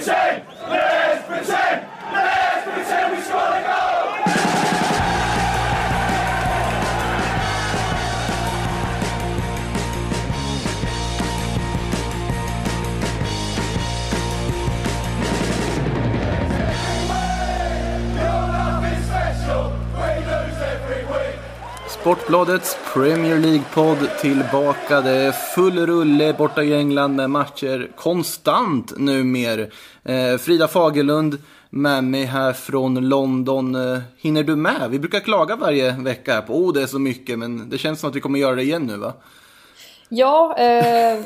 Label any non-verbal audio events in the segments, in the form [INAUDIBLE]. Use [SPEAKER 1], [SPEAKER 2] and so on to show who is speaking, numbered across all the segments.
[SPEAKER 1] shame!
[SPEAKER 2] Sportbladets Premier League-podd tillbaka. Det är full rulle borta i England med matcher konstant numer. Eh, Frida Fagerlund med mig här från London. Eh, hinner du med? Vi brukar klaga varje vecka här på oh, det är så mycket, men det känns som att vi kommer göra det igen nu va?
[SPEAKER 3] Ja, eh,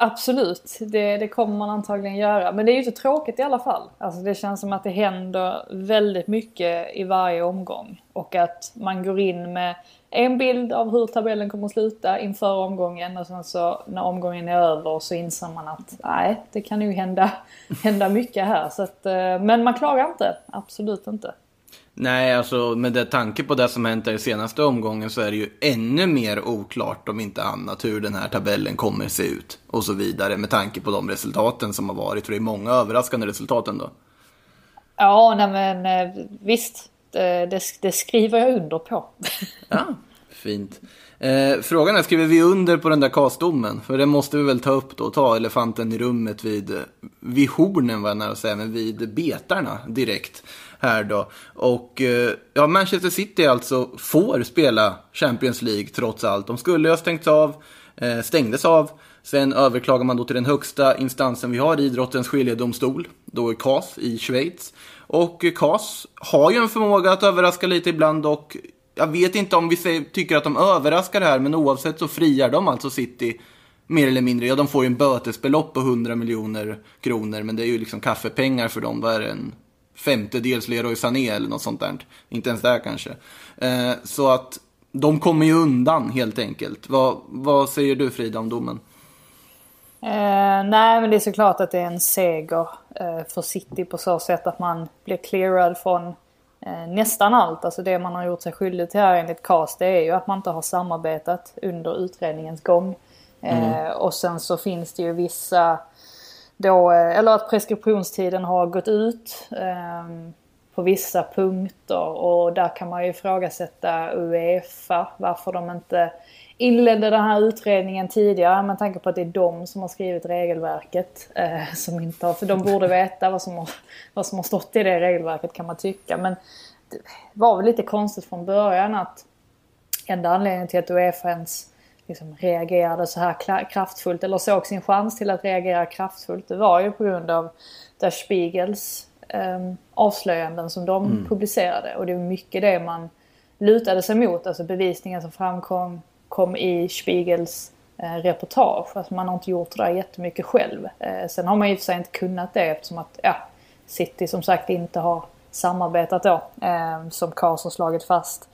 [SPEAKER 3] absolut. Det, det kommer man antagligen göra. Men det är ju inte tråkigt i alla fall. Alltså det känns som att det händer väldigt mycket i varje omgång. Och att man går in med en bild av hur tabellen kommer att sluta inför omgången. Och sen så när omgången är över så inser man att nej, det kan ju hända, [LAUGHS] hända mycket här. Så att, eh, men man klagar inte. Absolut inte.
[SPEAKER 2] Nej, alltså med det tanke på det som hänt i senaste omgången så är det ju ännu mer oklart om inte annat hur den här tabellen kommer se ut och så vidare med tanke på de resultaten som har varit. För det är många överraskande resultat ändå.
[SPEAKER 3] Ja, nej men eh, visst. Eh, det, det, skriver jag under på.
[SPEAKER 2] Ja, fint. Eh, frågan är, skriver vi under på den där kastdomen? För det måste vi väl ta upp då, ta elefanten i rummet vid, eh, vid hornen var jag nära att säga, men vid betarna direkt här då. Och eh, ja, Manchester City alltså får spela Champions League trots allt. De skulle ha stängts av, eh, stängdes av. Sen överklagar man då till den högsta instansen vi har, idrottens skiljedomstol, då är CAS i Schweiz. Och eh, CAS har ju en förmåga att överraska lite ibland och jag vet inte om vi tycker att de överraskar här, men oavsett så friar de alltså City mer eller mindre. Ja, de får ju en bötesbelopp på 100 miljoner kronor, men det är ju liksom kaffepengar för dem. Vad är det? En femtedels Leroy Sané eller något sånt där. Inte ens där kanske. Eh, så att de kommer ju undan helt enkelt. Vad, vad säger du Frida om domen?
[SPEAKER 3] Eh, nej, men det är såklart att det är en seger eh, för City på så sätt att man blir clearad från eh, nästan allt. Alltså det man har gjort sig skyldig till här enligt CAS det är ju att man inte har samarbetat under utredningens gång. Eh, och sen så finns det ju vissa då, eh, eller att preskriptionstiden har gått ut eh, på vissa punkter och där kan man ju ifrågasätta Uefa varför de inte inledde den här utredningen tidigare med tanke på att det är de som har skrivit regelverket. Eh, som inte har, för de borde veta vad som, har, vad som har stått i det regelverket kan man tycka. Men det var väl lite konstigt från början att enda anledningen till att Uefa ens liksom reagerade så här kraftfullt eller såg sin chans till att reagera kraftfullt det var ju på grund av Der Spiegels eh, avslöjanden som de publicerade. Och det är mycket det man lutade sig mot, alltså bevisningen som framkom kom i Spiegels eh, reportage. Alltså man har inte gjort det där jättemycket själv. Eh, sen har man ju för sig inte kunnat det eftersom att ja, City som sagt inte har samarbetat då, eh, som Kars har slagit fast.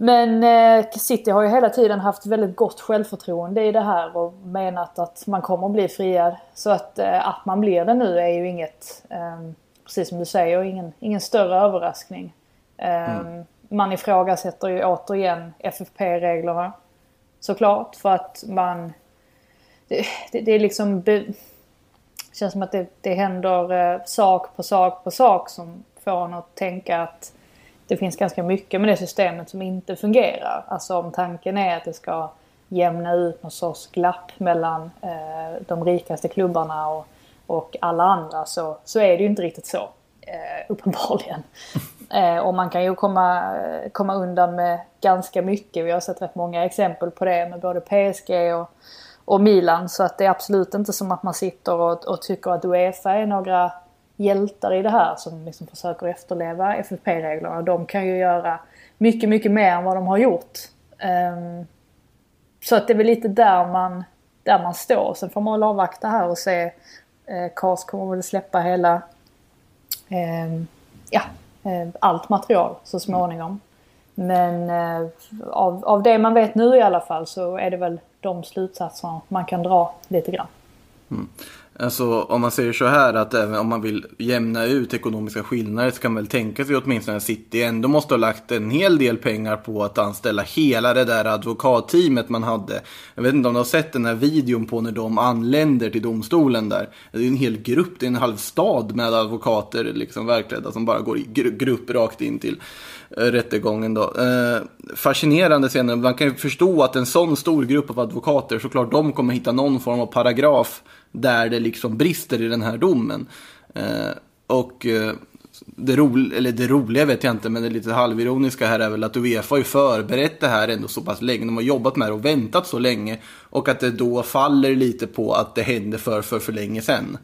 [SPEAKER 3] Men eh, City har ju hela tiden haft väldigt gott självförtroende i det här och menat att man kommer att bli friad. Så att, eh, att man blir det nu är ju inget, eh, precis som du säger, ingen, ingen större överraskning. Eh, Man ifrågasätter ju återigen FFP-reglerna. Såklart, för att man... Det, det, det är liksom... Be, känns som att det, det händer eh, sak på sak på sak som får en att tänka att det finns ganska mycket med det systemet som inte fungerar. Alltså om tanken är att det ska jämna ut någon sorts glapp mellan eh, de rikaste klubbarna och, och alla andra så, så är det ju inte riktigt så. Eh, uppenbarligen. [LAUGHS] Eh, och man kan ju komma, komma undan med ganska mycket. Vi har sett rätt många exempel på det med både PSG och, och Milan. Så att det är absolut inte som att man sitter och, och tycker att Uefa är några hjältar i det här som liksom försöker efterleva FFP-reglerna. De kan ju göra mycket, mycket mer än vad de har gjort. Um, så att det är väl lite där man, där man står. Sen får man väl avvakta här och se. Eh, kommer väl släppa hela eh, ja, eh, allt material så småningom. Men eh, av, av det man vet nu i alla fall så är det väl de slutsatser man kan dra lite grann. Mm.
[SPEAKER 2] Alltså om man säger så här att även om man vill jämna ut ekonomiska skillnader så kan man väl tänka sig åtminstone att City ändå måste ha lagt en hel del pengar på att anställa hela det där advokatteamet man hade. Jag vet inte om du har sett den här videon på när de anländer till domstolen där. Det är en hel grupp, det är en halv stad med advokater liksom verkligen som bara går i grupp rakt in till eh, rättegången då. Eh, fascinerande scener. Man kan ju förstå att en sån stor grupp av advokater, såklart de kommer hitta någon form av paragraf där det liksom brister i den här domen. Eh, och eh, det, ro, eller det roliga vet jag inte, men det lite halvironiska här är väl att Uefa har ju förberett det här ändå så pass länge. De har jobbat med det och väntat så länge. Och att det då faller lite på att det hände för, för, för länge sedan.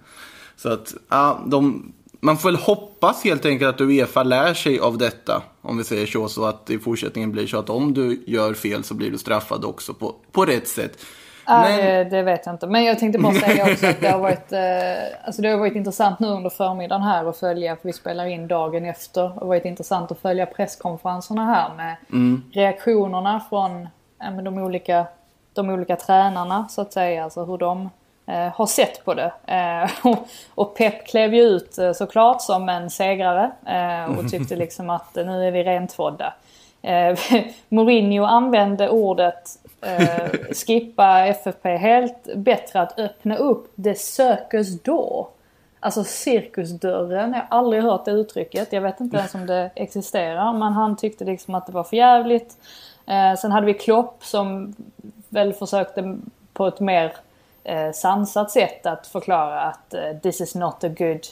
[SPEAKER 2] Så att, ja, de, man får väl hoppas helt enkelt att Uefa lär sig av detta. Om vi säger så, så att i fortsättningen blir så att om du gör fel så blir du straffad också på, på rätt sätt.
[SPEAKER 3] Men... Äh, det vet jag inte. Men jag tänkte bara säga [LAUGHS] också att det har varit, eh, alltså det har varit intressant nu under förmiddagen här att följa, för vi spelar in dagen efter. Det har varit intressant att följa presskonferenserna här med mm. reaktionerna från eh, de, olika, de olika tränarna så att säga. Alltså hur de eh, har sett på det. Eh, [LAUGHS] och, och Pep klev ju ut eh, såklart som en segrare eh, och tyckte [LAUGHS] liksom att nu är vi rentvådda. Mourinho använde ordet eh, skippa FFP helt. Bättre att öppna upp the circus door. Alltså cirkusdörren, jag har aldrig hört det uttrycket. Jag vet inte ens om det existerar. Men han tyckte liksom att det var för jävligt. Eh, sen hade vi Klopp som väl försökte på ett mer eh, sansat sätt att förklara att eh, this is not a good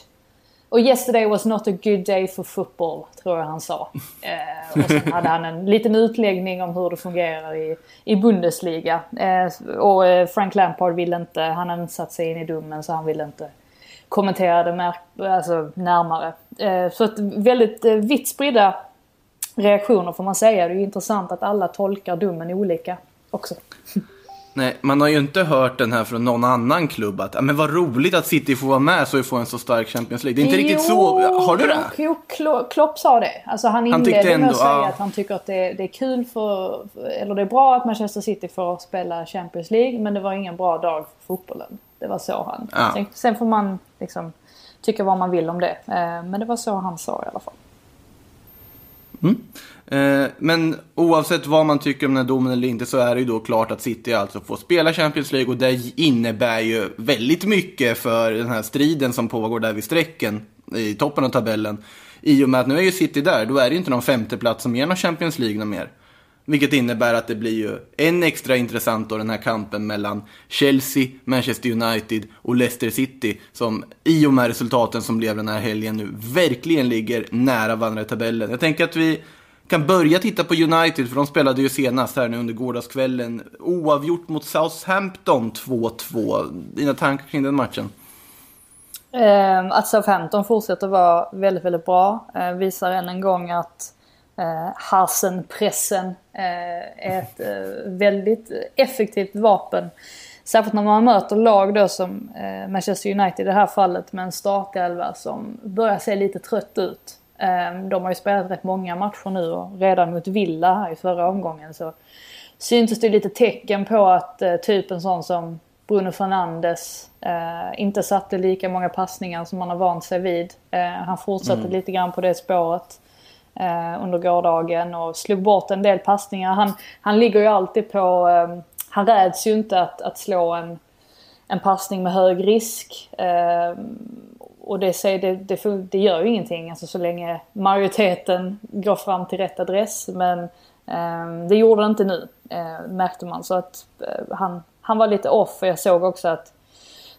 [SPEAKER 3] och yesterday was not a good day for football, tror jag han sa. [LAUGHS] Eh, och sen hade han en liten utläggning om hur det fungerar i, i Bundesliga. Eh, och eh, Frank Lampard ville inte, han hade inte satt sig in i domen så han ville inte kommentera det mer, alltså, närmare. Eh, så att väldigt eh, vitt spridda reaktioner får man säga. Det är ju intressant att alla tolkar domen olika också. [LAUGHS]
[SPEAKER 2] Nej, man har ju inte hört den här från någon annan klubb att men vad roligt att City får vara med så vi får en så stark Champions League. Det är inte jo, riktigt så. Har du det?
[SPEAKER 3] Jo, Klopp sa det. Alltså han inledde ändå, med att säga ja. att han tycker att det, det, är kul för, eller det är bra att Manchester City får spela Champions League men det var ingen bra dag för fotbollen. Det var så han. Ja. Sen, sen, får man liksom tycka vad man vill om det. Eh, men det var så han sa i alla fall.
[SPEAKER 2] Mm. Eh, men oavsett vad man tycker om den här domen eller inte så är det ju då klart att City alltså får spela Champions League och det innebär ju väldigt mycket för den här striden som pågår där vid strecken i toppen av tabellen. I och med att nu är ju City där, då är det ju inte någon femteplats som ger någon Champions League mer. Vilket innebär att det blir ju än extra intressant då den här kampen mellan Chelsea, Manchester United och Leicester City som i och med resultaten som blev den här helgen nu verkligen ligger nära varandra i tabellen. Jag tänker att vi kan börja titta på United, för de spelade ju senast här nu under gårdagskvällen. Oavgjort mot Southampton 2-2. Dina tankar kring den matchen?
[SPEAKER 3] Ehm, att Southampton fortsätter vara väldigt, väldigt bra. Eh, visar än en gång att eh, Harsen-pressen eh, är ett eh, väldigt effektivt vapen. Särskilt när man möter lag då som eh, Manchester United i det här fallet med en startelva som börjar se lite trött ut. De har ju spelat rätt många matcher nu och redan mot Villa här i förra omgången så syntes det lite tecken på att typ en sån som Bruno Fernandes inte satte lika många passningar som man har vant sig vid. Han fortsatte mm. lite grann på det spåret eh, under gårdagen och slog bort en del passningar. Han, han ligger ju alltid på, eh, han räds ju inte att, att slå en, en passning med hög risk. Eh, och det, det, det, det, gör ju ingenting alltså så länge majoriteten går fram till rätt adress. Men eh, det gjorde det inte nu, eh, märkte man. Så att eh, han, han var lite off och jag såg också att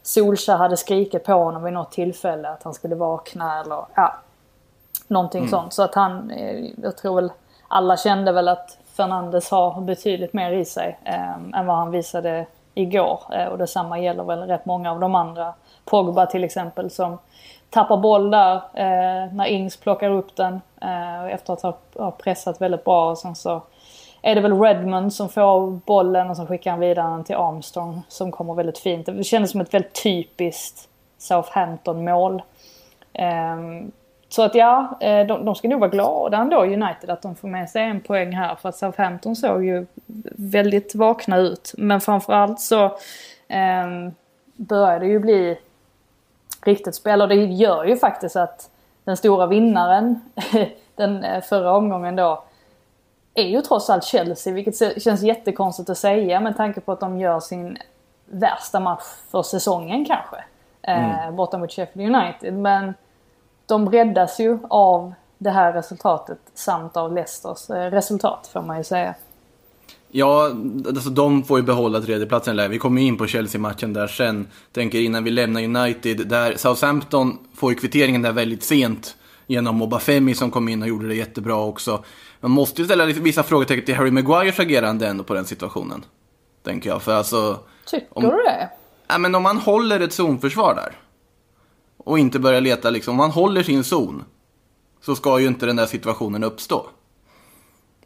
[SPEAKER 3] Solskjaer hade skrikit på honom vid något tillfälle att han skulle vakna eller ja, någonting mm. sånt. Så att han, eh, jag tror väl alla kände väl att Fernandes har betydligt mer i sig eh, än vad han visade igår. Eh, och detsamma gäller väl rätt många av de andra. Pogba till exempel som tappar boll där eh, när Ings plockar upp den eh, efter att ha, ha pressat väldigt bra. Och sen så är det väl Redmond som får bollen och så skickar han vidare den till Armstrong som kommer väldigt fint. Det kändes som ett väldigt typiskt Southampton-mål. Eh, så att ja, eh, de, de ska nog vara glada ändå United att de får med sig en poäng här för att Southampton såg ju väldigt vakna ut. Men framförallt så eh, börjar det ju bli riktigt spel. Och det gör ju faktiskt att den stora vinnaren [LAUGHS] den eh, förra omgången då är ju trots allt Chelsea, vilket känns jättekonstigt att säga med tanke på att de gör sin värsta match för säsongen kanske. Eh, mm. borta mot Sheffield United. Men de räddas ju av det här resultatet samt av Leicesters eh, resultat får man ju säga.
[SPEAKER 2] Ja, alltså de får ju behålla tredjeplatsen. Vi kommer in på Chelsea-matchen där sen. Tänker innan vi lämnar United. Där Southampton får ju kvitteringen där väldigt sent. Genom Obafemi som kom in och gjorde det jättebra också. Man måste ju ställa vissa frågetecken till Harry Maguires agerande ändå på den situationen. Tänker jag. För alltså...
[SPEAKER 3] Tycker om, du det?
[SPEAKER 2] Ja, men om man håller ett zonförsvar där. Och inte börjar leta liksom. Om man håller sin zon. Så ska ju inte den där situationen uppstå.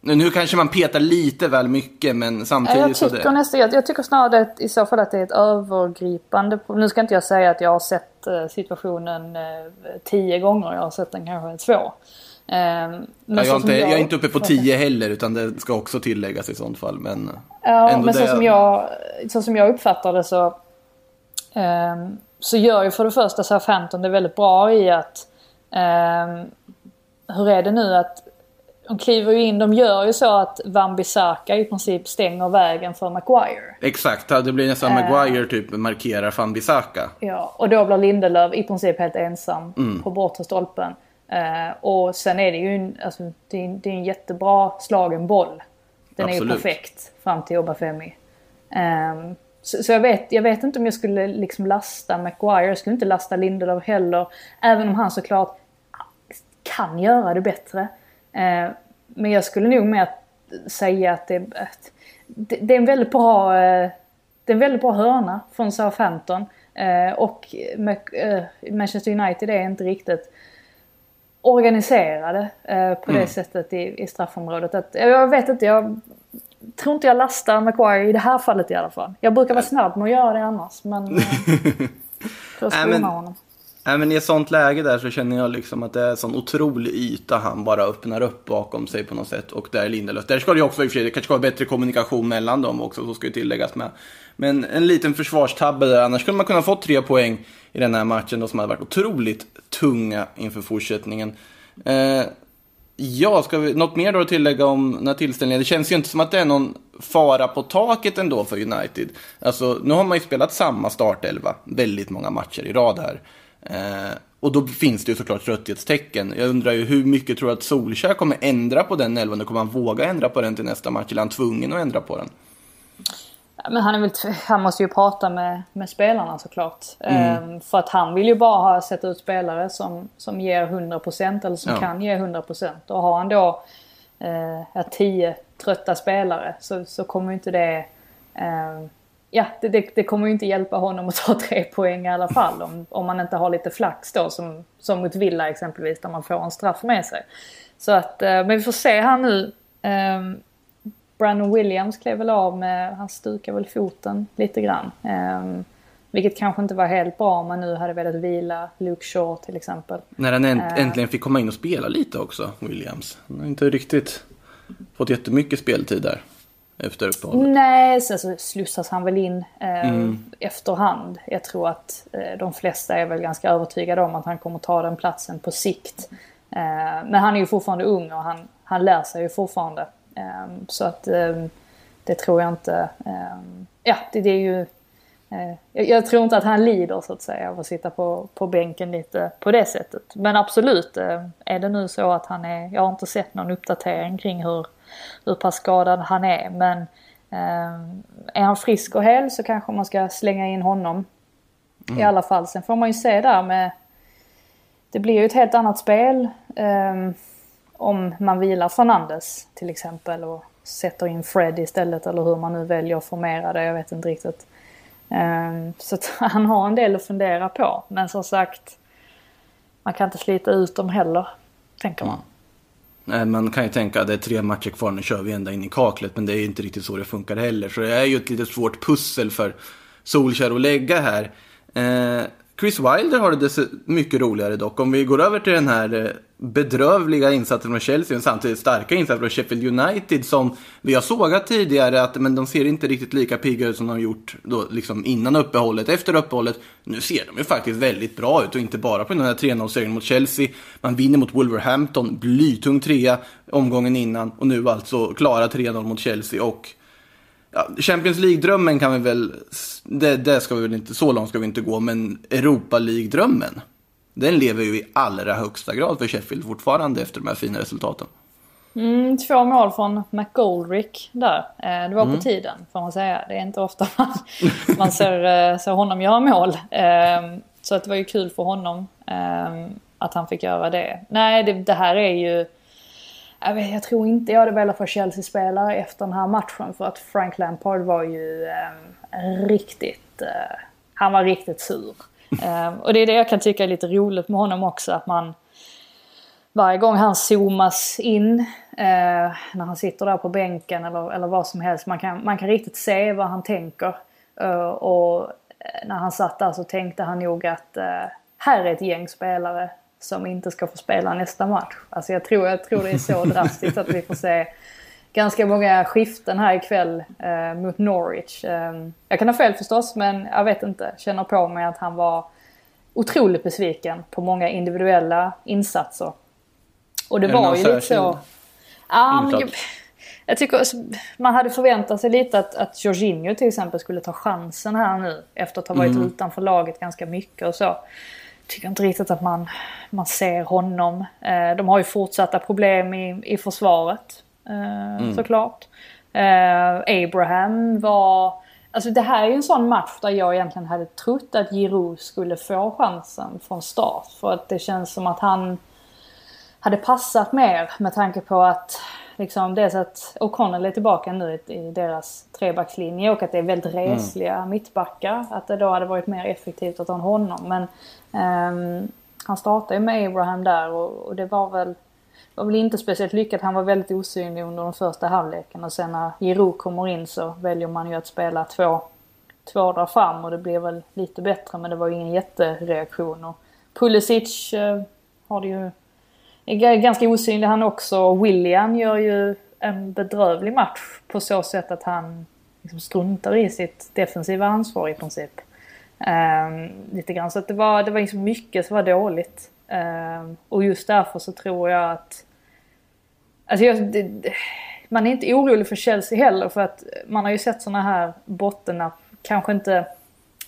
[SPEAKER 2] Nu kanske man petar lite väl mycket men samtidigt
[SPEAKER 3] jag tycker så det... Nästan, jag, jag tycker snarare att i så fall att det är ett övergripande Nu ska inte jag säga att jag har sett eh, situationen eh, tio gånger. Jag har sett den kanske två.
[SPEAKER 2] Ehm, men ja, jag, är inte, jag, jag, är inte uppe på tio heller utan det ska också tilläggas i sånt fall. Men,
[SPEAKER 3] ja, men så, som jag, så som jag uppfattar det så, um, så gör ju för det första Southampton det väldigt bra i att um, hur är det nu att de kliver ju in, de gör ju så att Van Bissaka i princip stänger vägen för Maguire.
[SPEAKER 2] Exakt, det blir nästan uh, Maguire typ markerar Van Bissaka.
[SPEAKER 3] Ja, och då blir Lindelöf i princip helt ensam mm. på bortre stolpen. Uh, och sen är det ju en, alltså, det är, det är en jättebra slagen boll. Den Absolut. är ju perfekt fram till Obafemi. Um, så, så jag, vet, jag vet inte om jag skulle liksom lasta Maguire, jag skulle inte lasta Lindelöf heller. Även om han såklart kan göra det bättre. Eh, men jag skulle nog mer säga att det, det, är en väldigt bra, eh, det är en väldigt bra hörna från Southampton. Eh, och Manchester United är inte riktigt organiserade på det mm. sättet i, i straffområdet. Att, jag vet inte, jag tror inte jag lastar Maguire i det här fallet i alla fall. Jag brukar vara snabb med att göra det annars men... [LAUGHS] för att skona honom.
[SPEAKER 2] Nej, men I ett sånt läge där så känner jag liksom att det är en sån otrolig yta han bara öppnar upp bakom sig på något sätt. Och där är Lindelöf. Där ska det ju också i och för sig, det kanske ska vara bättre kommunikation mellan dem också, så ska ju tilläggas med. Men en liten försvarstabbe där, annars skulle man kunna få tre poäng i den här matchen då, som hade varit otroligt tunga inför fortsättningen. Eh, ja, ska vi, något mer då att tillägga om den här tillställningen? Det känns ju inte som att det är någon fara på taket ändå för United. Alltså, nu har man ju spelat samma startelva väldigt många matcher i rad här. Eh, och då finns det ju såklart trötthetstecken. Jag undrar ju hur mycket tror du att Solskjaer kommer ändra på den elvan? Kommer han våga ändra på den till nästa match? Eller är han tvungen att ändra på den?
[SPEAKER 3] Men han, är väl, han måste ju prata med, med spelarna såklart. Mm. Eh, för att han vill ju bara ha sett ut spelare som, som ger 100% eller som ja. kan ge 100%. Och har han då eh, 10 trötta spelare så, så kommer inte det eh, ja, det, det, det, kommer ju inte hjälpa honom att ta tre poäng i alla fall om, om man inte har lite flax då som, som mot Villa exempelvis där man får en straff med sig. Så att, eh, men vi får se här nu. Um, Brandon Williams klev väl av med, han stukar väl foten lite grann. Um, vilket kanske inte var helt bra om man nu hade velat vila Luke Shaw till exempel.
[SPEAKER 2] När han änt, äntligen fick komma in och spela lite också, Williams. Han har inte riktigt fått jättemycket speltid där efter uppehållet?
[SPEAKER 3] Nej, sen så slussas han väl in eh, mm. efterhand. Jag tror att eh, de flesta är väl ganska övertygade om att han kommer ta den platsen på sikt. Eh, men han är ju fortfarande ung och han, han lär sig ju fortfarande. Eh, så att eh, det tror jag inte... Eh, ja, det, det, är ju... Jag, jag, tror inte att han lider så att säga av att sitta på, på bänken lite på det sättet. Men absolut, är det nu så att han är... Jag har inte sett någon uppdatering kring hur hur pass skadad han är. Men eh, är han frisk och hel så kanske man ska slänga in honom. Mm. I alla fall. Sen får man ju se där med... Det blir ju ett helt annat spel. Om man vilar Fernandes till exempel och sätter in Fred istället eller hur man nu väljer att formera det. Jag vet inte riktigt. Ehm, så [LAUGHS] han har en del att fundera på. Men som sagt, man kan inte slita ut dem heller, tänker man. Mm.
[SPEAKER 2] Man kan ju tänka att det är tre matcher kvar, nu kör vi ända in i kaklet. Men det är ju inte riktigt så det funkar heller. Så det är ju ett lite svårt pussel för Solskjaer att lägga här. Ehm, Chris Wilder har det mycket roligare dock. Om vi går över till den här eh, bedrövliga insatsen från Chelsea och samtidigt starka insatsen från Sheffield United som vi har sågat tidigare att men de ser inte riktigt lika pigga ut som de gjort då, liksom innan uppehållet. Efter uppehållet, nu ser de ju faktiskt väldigt bra ut och inte bara på den här 3-0-segern mot Chelsea. Man vinner mot Wolverhampton, blytung trea omgången innan och nu alltså klara 3-0 mot Chelsea och ja, Champions League-drömmen kan vi väl, det, det, ska vi väl inte, så långt ska vi inte gå, men Europa League-drömmen, den lever ju i allra högsta grad för Sheffield fortfarande efter de här fina resultaten.
[SPEAKER 3] Mm, två mål från McGoldrick där. Eh, det var på mm. tiden får man säga. Det är inte ofta man, [LAUGHS] man ser, eh, ser honom göra mål. Ehm, så att det var ju kul för honom ehm, att han fick göra det. Nej, det, det här är ju jag, vet, jag tror inte jag hade velat vara Chelsea-spelare efter den här matchen för att Frank Lampard var ju eh, riktigt, eh, han var riktigt sur. [LAUGHS] eh, och det är det jag kan tycka är lite roligt med honom också att man varje gång han zoomas in eh, när han sitter där på bänken eller, eller vad som helst. Man kan, man kan riktigt se vad han tänker. Uh, och när han satt där så tänkte han nog att här är ett gäng spelare som inte ska få spela nästa match. Alltså jag tror, jag tror det är så [LAUGHS] drastiskt att vi får se ganska många skiften här ikväll eh, mot Norwich. Eh, jag kan ha fel förstås, men jag vet inte. Känner på mig att han var otroligt besviken på många individuella insatser. Och det, var ju lite så... Ja, men jag, jag tycker man hade förväntat sig lite att, att Jorginho till exempel skulle ta chansen här nu efter att ha varit mm. utanför laget ganska mycket och så tycker inte riktigt att man, man ser honom. Eh, de har ju fortsatta problem i, i försvaret eh, mm. såklart. Eh, Abraham var... Alltså det här är ju en sån match där jag egentligen hade trott att Giroud skulle få chansen från start. För att det känns som att han hade passat mer med tanke på att liksom dels att O'Connell är tillbaka nu i deras trebackslinje och att det är väldigt mm. resliga mm. mittbackar. Att det då hade varit mer effektivt att ha honom. Men um, han startade ju med Abraham där och, och, det var väl, var väl inte speciellt lyckat. Han var väldigt osynlig under den första halvleken och sen när Giroud kommer in så väljer man ju att spela två, två där fram och det blir väl lite bättre men det var ju ingen jättereaktion. Och Pulisic uh, har det ju är ganska osynlig han också. William gör ju en bedrövlig match på så sätt att han liksom struntar i sitt defensiva ansvar i princip. Um, lite grann. Så att det var, det var liksom mycket som var dåligt. Um, och just därför så tror jag att... Alltså jag, det, man är inte orolig för Chelsea heller för att man har ju sett sådana här bottennapp, kanske inte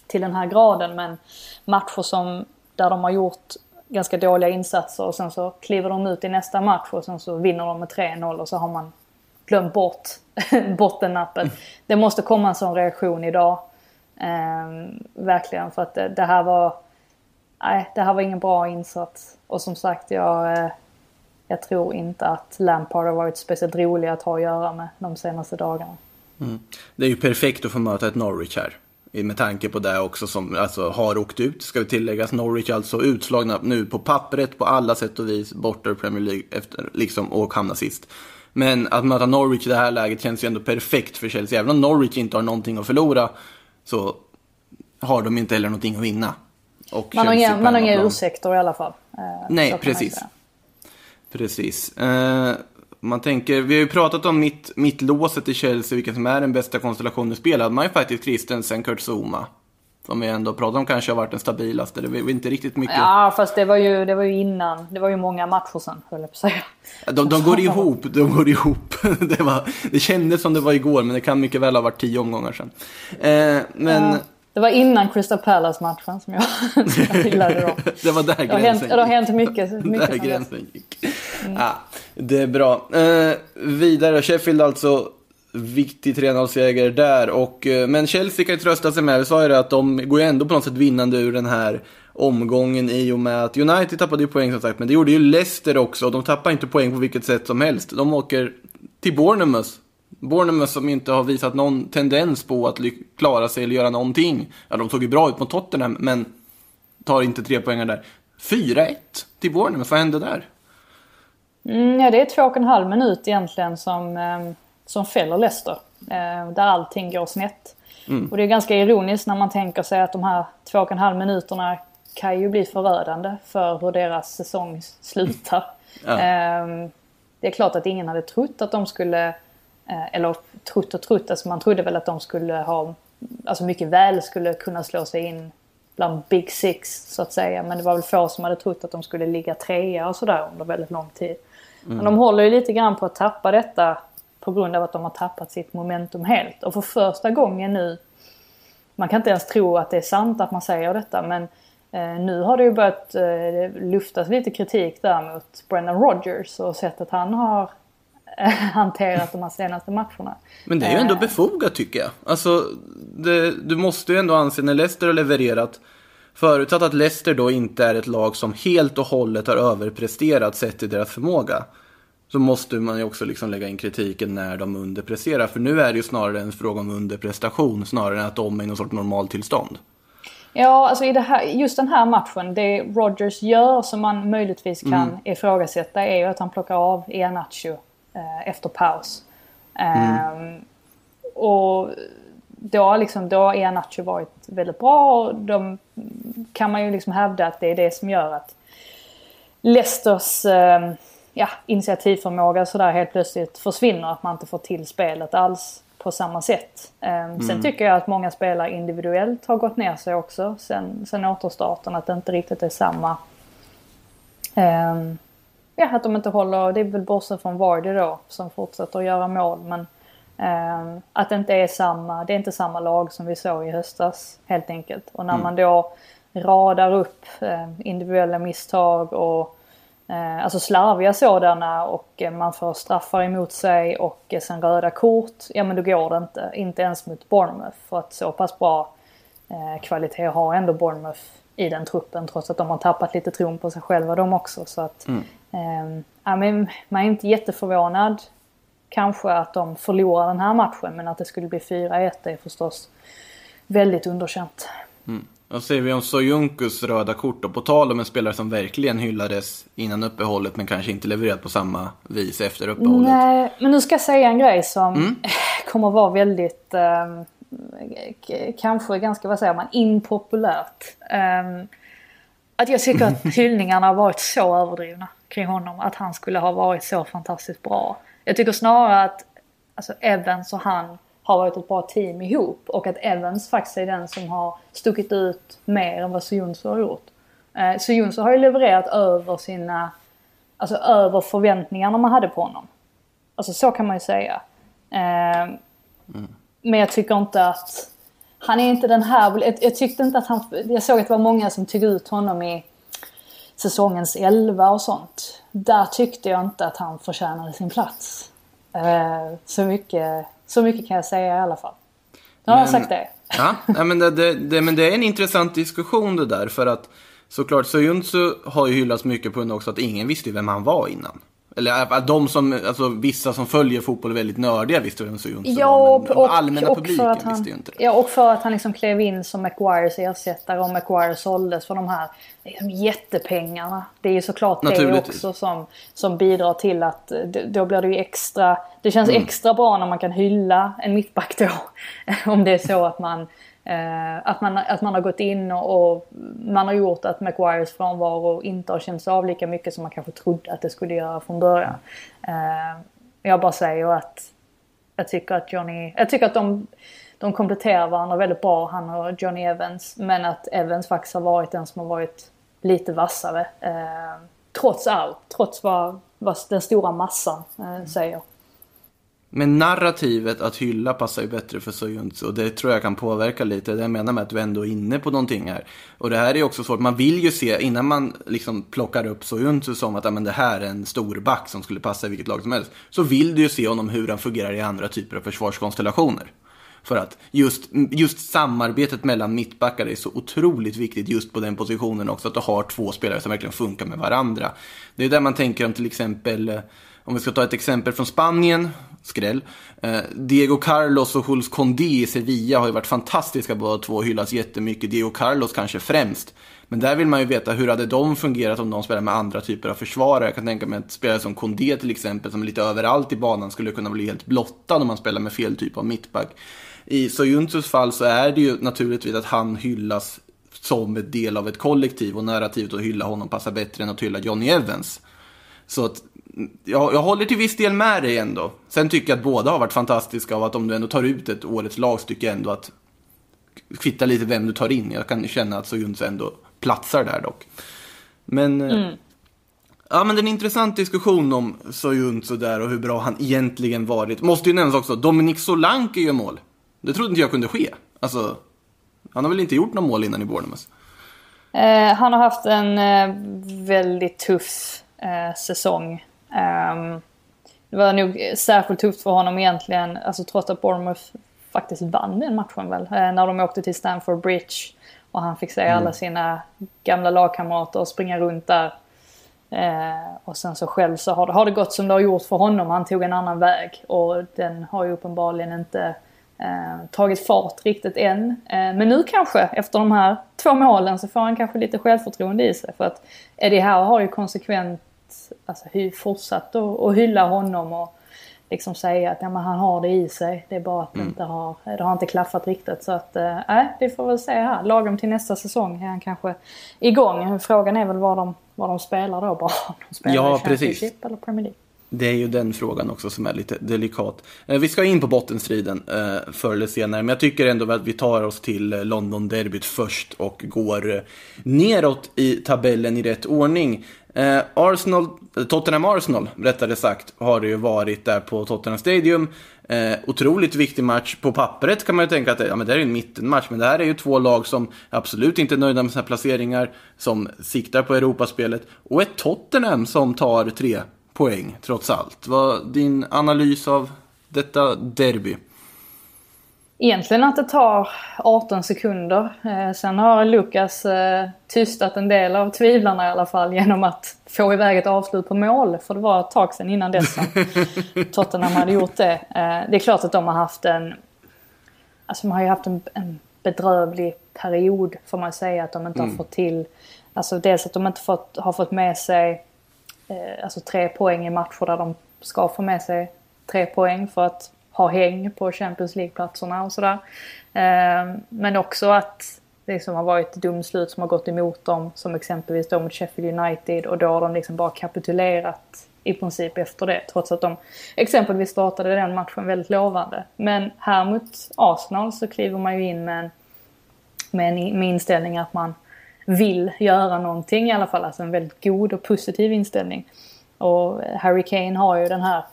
[SPEAKER 3] till den här graden men matcher som där de har gjort ganska dåliga insatser och sen så kliver de ut i nästa match och sen så vinner de med 3-0 och så har man glömt bort [LAUGHS] bottennappet. Mm. Det måste komma en sån reaktion idag. Eh, verkligen för att det, det, här var... Nej, det här var ingen bra insats. Och som sagt, jag, eh, jag tror inte att Lampard har varit speciellt rolig att ha att göra med de senaste dagarna.
[SPEAKER 2] Mm. Det är ju perfekt att få möta ett Norwich här. Med tanke på det också som alltså, har åkt ut, ska vi tilläggas. Norwich alltså utslagna nu på pappret på alla sätt och vis borta ur Premier League efter, liksom, och hamna sist. Men att möta Norwich i det här läget känns ju ändå perfekt för Chelsea. Även om Norwich inte har någonting att förlora så har de inte heller någonting att vinna.
[SPEAKER 3] Och man, har inga, man har inga ursäkter i alla fall.
[SPEAKER 2] Eh, Nej, precis. Precis. Eh, man tänker, vi har ju pratat om mitt, mitt låset i Chelsea, vilken som är den bästa konstellationen spel. hade man ju faktiskt Christensen, Kurt Zuma. Som vi ändå pratar om kanske har varit den stabilaste. Det var inte riktigt mycket.
[SPEAKER 3] Ja, fast det var ju, det var ju innan. Det var ju många matcher sen, höll jag på att säga.
[SPEAKER 2] De, de går ihop, de går ihop. [LAUGHS] Det, var, det kändes som det var igår, men det kan mycket väl ha varit tio omgångar sen. Eh, men... Ja.
[SPEAKER 3] Det var innan Crystal Palace-matchen som jag, [LAUGHS] jag gillade då. [LAUGHS]
[SPEAKER 2] det var där gränsen
[SPEAKER 3] det har hänt, gick. Det har hänt mycket. mycket
[SPEAKER 2] där gränsen gick. Mm. Ah, det är bra. Eh, vidare, Sheffield alltså. Viktig 3-0-seger där. Och, eh, men Chelsea kan ju trösta sig med, vi sa ju det, att de går ju ändå på något sätt vinnande ur den här omgången i och med att United tappade ju poäng som sagt, men det gjorde ju Leicester också. Och de tappar inte poäng på vilket sätt som helst. De åker till Bournemouth Bournemouth som inte har visat någon tendens på att klara sig eller göra någonting. Ja, de såg ju bra ut mot Tottenham, men tar inte tre poäng där. 4-1 till Bournemouth, vad hände där?
[SPEAKER 3] Mm, ja, det är två och en halv minut egentligen som, eh, som fäller Leicester. Eh, där allting går snett. Mm. Och det är ganska ironiskt när man tänker sig att de här två och en halv minuterna kan ju bli förödande för hur deras säsong slutar. [LAUGHS]
[SPEAKER 2] Ja.
[SPEAKER 3] Ehm, det är klart att ingen hade trott att de skulle, eh, eller trott och trott, alltså man trodde väl att de skulle ha, alltså mycket väl skulle kunna slå sig in bland Big Six så att säga. Men det var väl få som hade trott att de skulle ligga trea och sådär under väldigt lång tid. Men de håller ju lite grann på att tappa detta på grund av att de har tappat sitt momentum helt. Och för första gången nu, man kan inte ens tro att det är sant att man säger detta men eh, nu har det ju börjat eh, luftas lite kritik där mot Brendan Rodgers och sättet han har eh, hanterat de här senaste matcherna.
[SPEAKER 2] Men det är ju ändå
[SPEAKER 3] Eh,
[SPEAKER 2] befogat tycker jag. Alltså, det, du måste ju ändå anse när Leicester har levererat, förutsatt att Leicester då inte är ett lag som helt och hållet har överpresterat sett till deras förmåga, så måste man ju också liksom lägga in kritiken när de underpresterar. För nu är det ju snarare en fråga om underprestation, snarare än att de är i någon sorts normaltillstånd.
[SPEAKER 3] Ja, alltså i här, just den här matchen, det Rodgers gör som man möjligtvis kan ifrågasätta är ju att han plockar av Iheanacho eh, efter paus. Ehm, och då, liksom, då har Iheanacho varit väldigt bra och de kan man ju liksom hävda att det är det som gör att Leicesters eh, ja, initiativförmåga sådär helt plötsligt försvinner. Att man inte får till spelet alls på samma sätt. Eh, Sen tycker jag att många spelare individuellt har gått ner sig också sen, sen återstarten. Att det inte riktigt är samma... Eh, ja, att de inte håller... Det är väl bortsett från Vardy då som fortsätter att göra mål. Men att det inte är samma... Det är inte samma lag som vi såg i höstas helt enkelt. Och när man då radar upp eh, individuella misstag och eh, alltså slarviga sådana och eh, man får straffar emot sig och eh, sen röda kort. Ja men då går det inte. Inte ens mot Bournemouth för att så pass bra kvalitet har ändå Bournemouth i den truppen trots att de har tappat lite tron på sig själva de också. Så att, eh, ja, men man är inte jätteförvånad kanske att de förlorar den här matchen men att det skulle bli 4-1 är förstås väldigt underkänt.
[SPEAKER 2] Vad säger vi om Soyunkus röda kort och på tal om en spelare som verkligen hyllades innan uppehållet men kanske inte levererat på samma vis efter uppehållet.
[SPEAKER 3] Nej, men nu ska jag säga en grej som [LAUGHS] kommer vara väldigt, eh, kanske ganska, vad säger man, impopulärt. Eh, att jag tycker att [LAUGHS] hyllningarna har varit så överdrivna kring honom. Att han skulle ha varit så fantastiskt bra. Jag tycker snarare att alltså Evans och han har varit ett bra team ihop. Och att Evans faktiskt är den som har stuckit ut mer än vad Soyuncu har gjort. Eh, Soyuncu har ju levererat över sina, alltså över förväntningarna man hade på honom. Alltså så kan man ju säga. Eh, Men jag tycker inte att... Han är inte den här... Jag, jag tyckte inte att han... Jag såg att det var många som tog ut honom i säsongens 11 och sånt. Där tyckte jag inte att han förtjänade sin plats. Eh, så, mycket, så mycket kan jag säga i alla fall. Nu har jag
[SPEAKER 2] Men-
[SPEAKER 3] sagt det.
[SPEAKER 2] Ja, men det, det, det, men det är en intressant diskussion det där. För att såklart Soyuncu har ju hyllats mycket på grund av också att ingen visste vem han var innan. Eller att de som, alltså vissa som följer fotboll är väldigt nördiga visste vem Soyuncu
[SPEAKER 3] Ja,
[SPEAKER 2] var. Men
[SPEAKER 3] och,
[SPEAKER 2] allmänna
[SPEAKER 3] och
[SPEAKER 2] publiken
[SPEAKER 3] han,
[SPEAKER 2] visste ju inte det.
[SPEAKER 3] Ja, och för att han liksom klev in som Maguires ersättare och Maguire såldes för de här liksom, jättepengarna. Det är ju såklart det också som, som bidrar till att eh, då blir det ju extra... Det känns
[SPEAKER 2] Mm.
[SPEAKER 3] extra bra när man kan hylla en mittback då. [LAUGHS] Om det är så att man, Eh, att man, att man har gått in och, och man har gjort att Maguires frånvaro inte har känts av lika mycket som man kanske trodde att det skulle göra från början. Eh, jag bara säger att jag tycker att Johnny, jag tycker att de, de kompletterar varandra väldigt bra, han och Johnny Evans. Men att Evans faktiskt har varit den som har varit lite vassare. Eh, trots allt, trots vad, vad den stora massan eh, säger.
[SPEAKER 2] Men narrativet att hylla passar ju bättre för Soyuncu och det tror jag kan påverka lite. Det jag menar med att du ändå är inne på någonting här. Och det här är också svårt. Man vill ju se, innan man liksom plockar upp Soyuncu som att ja, men det här är en stor back som skulle passa i vilket lag som helst. Så vill du ju se honom hur han fungerar i andra typer av försvarskonstellationer. För att just, just samarbetet mellan mittbackar är så otroligt viktigt just på den positionen också. Att du har två spelare som verkligen funkar med varandra. Det är där man tänker om till exempel, eh, om vi ska ta ett exempel från Spanien, skräll. Eh, Diego Carlos och Jules Condé i Sevilla har ju varit fantastiska båda två och hyllas jättemycket. Diego Carlos kanske främst. Men där vill man ju veta hur hade de fungerat om de spelar med andra typer av försvarare. Jag kan tänka mig att spelare som Condé till exempel, som är lite överallt i banan, skulle kunna bli helt blottad om man spelar med fel typ av mittback. I Sojuntus fall så är det ju naturligtvis att han hyllas som en del av ett kollektiv och narrativet att hylla honom passar bättre än att hylla Johnny Evans. Så att jag, jag håller till viss del med dig ändå. Sen tycker jag att båda har varit fantastiska och att om du ändå tar ut ett årets lag så tycker jag ändå att kvitta lite vem du tar in. Jag kan känna att Soyuncu ändå platsar där dock. Men, eh,
[SPEAKER 3] Mm.
[SPEAKER 2] ja, men det är en intressant diskussion om Soyuncu där och hur bra han egentligen varit. Måste ju nämnas också, Dominik Solanke gör mål. Det trodde inte jag kunde ske. Alltså, han har väl inte gjort några mål innan i Bournemouth?
[SPEAKER 3] Eh, han har haft en eh, väldigt tuff eh, säsong. Ehm, det var nog särskilt tufft för honom egentligen, alltså trots att Bournemouth faktiskt vann den matchen väl, eh, när de åkte till Stamford Bridge. Och han fick se alla sina gamla lagkamrater springa runt där. Eh, och sen så själv så har det, har det gått som det har gjort för honom. Han tog en annan väg och den har ju uppenbarligen inte eh, tagit fart riktigt än. Eh, men nu kanske, efter de här två målen, så får han kanske lite självförtroende i sig. För att Eddie Howe har ju konsekvent alltså, fortsatt att, att hylla honom och liksom säga att ja, han har det i sig. Det är bara att det, inte har, det har inte klaffat riktigt. Så att, eh, vi får väl se här. Lagom till nästa säsong är han kanske igång. Frågan är väl vad de, vad de spelar då bara. Om de spelar
[SPEAKER 2] Ja, precis.
[SPEAKER 3] eller Premier League.
[SPEAKER 2] Det är ju den frågan också som är lite delikat. Eh, Vi ska in på bottenstriden eh, förr eller senare, men jag tycker ändå att vi tar oss till London-derbyt först och går eh, neråt i tabellen i rätt ordning. Eh, Arsenal, Tottenham-Arsenal, rättare sagt, har det ju varit där på Tottenham Stadium. Eh, otroligt viktig match. På pappret kan man ju tänka att det, ja, men det här är en mittenmatch, men det här är ju två lag som absolut inte är nöjda med sina placeringar, som siktar på Europaspelet, och ett Tottenham som tar tre poäng trots allt. Vad din analys av detta derby?
[SPEAKER 3] Egentligen att det tar 18 sekunder. Eh, sen har Lukas eh, tystat en del av tvivlarna i alla fall genom att få iväg ett avslut på mål. För det var ett tag sedan innan dess som [LAUGHS] Tottenham hade gjort det. Eh, det är klart att de har haft en... Alltså de har ju haft en, en bedrövlig period får man säga. Att de inte har fått till... Alltså dels att de inte fått, har fått med sig eh, alltså tre poäng i matcher där de ska få med sig tre poäng för att ha häng på Champions League-platserna och sådär. Ehm, men också att det liksom har varit domslut som har gått emot dem, som exempelvis då mot Sheffield United och då har de liksom bara kapitulerat i princip efter det, trots att de exempelvis startade den matchen väldigt lovande. Men här mot Arsenal så kliver man ju in med en med en med inställning att man vill göra någonting i alla fall. Alltså en väldigt god och positiv inställning. Och Harry Kane har ju den här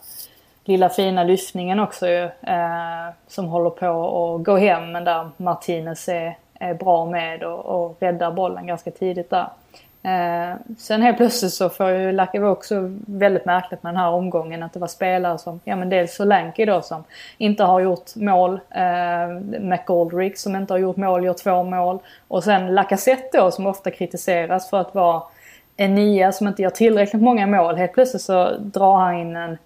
[SPEAKER 3] lilla fina lyftningen också ju, eh, som håller på att gå hem men där Martinez är, är bra med och, och räddar bollen ganska tidigt där. Eh, sen helt plötsligt så får ju Lacka var också väldigt märkligt med den här omgången att det var spelare som, ja men dels Solanke då som inte har gjort mål, eh, McGoldrick som inte har gjort mål gör två mål och sen Lacazette då som ofta kritiseras för att vara en nia som inte gör tillräckligt många mål. Helt plötsligt så drar han in en,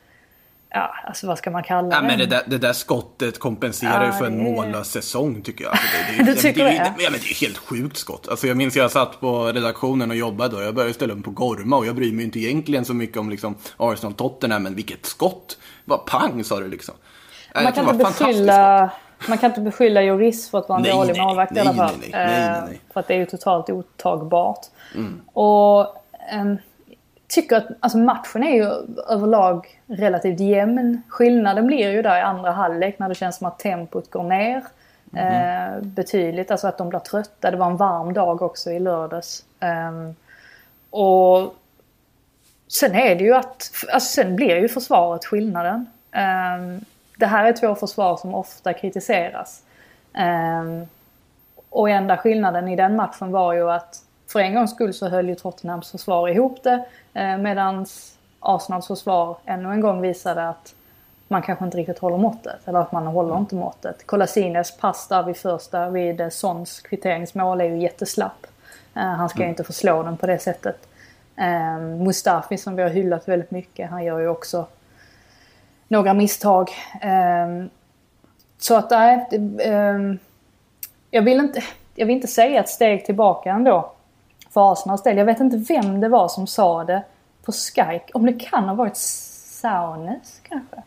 [SPEAKER 3] ja alltså vad ska man kalla
[SPEAKER 2] Ja,
[SPEAKER 3] det?
[SPEAKER 2] men det, där, det där skottet kompenserar ju
[SPEAKER 3] Ja,
[SPEAKER 2] för en
[SPEAKER 3] det
[SPEAKER 2] mållös säsong tycker jag. Alltså, det, det, [LAUGHS]
[SPEAKER 3] Du tycker
[SPEAKER 2] det,
[SPEAKER 3] det?
[SPEAKER 2] Ja, men det är helt sjukt skott. Alltså, jag minns jag satt på redaktionen och jobbade och jag började ställa mig på Gorma och jag bryr mig inte egentligen så mycket om liksom, Arsenal-Tottenham, men vilket skott! Vad pang sa det liksom.
[SPEAKER 3] Man kan, inte
[SPEAKER 2] det
[SPEAKER 3] beskylla, man kan inte beskylla Joris för att vara en
[SPEAKER 2] Nej,
[SPEAKER 3] dålig målvakt i alla fall.
[SPEAKER 2] nej, nej, nej,
[SPEAKER 3] Eh. För att det är ju totalt otagbart.
[SPEAKER 2] Mm.
[SPEAKER 3] Och ehm, tycker att alltså matchen är ju överlag relativt jämn. Skillnaden blir ju där i andra halvlek när det känns som att tempot går ner.
[SPEAKER 2] Mm.
[SPEAKER 3] Eh, betydligt, alltså att de blir trötta. Det var en varm dag också i lördags. Ehm, och Sen är det ju att, alltså sen blir ju försvaret skillnaden. Ehm, det här är två försvar som ofta kritiseras. Ehm, och enda skillnaden i den matchen var ju att för en gångs skull så höll ju Tottenhams försvar ihop det. Eh, Medan Arsenals försvar ännu en gång visade att man kanske inte riktigt håller måttet. Eller att man håller inte måttet. Kolasines pass där vid första, vid Sons kvitteringsmål är ju jätteslapp. Eh, han ska ju inte få slå den på det sättet. Eh, Mustafi som vi har hyllat väldigt mycket, han gör ju också några misstag. Eh, så att nej, det, eh, jag, vill inte, jag vill inte säga ett steg tillbaka ändå. För Arsenals del. Jag vet inte vem det var som sa det på Skype. Om det kan ha varit Saunes kanske?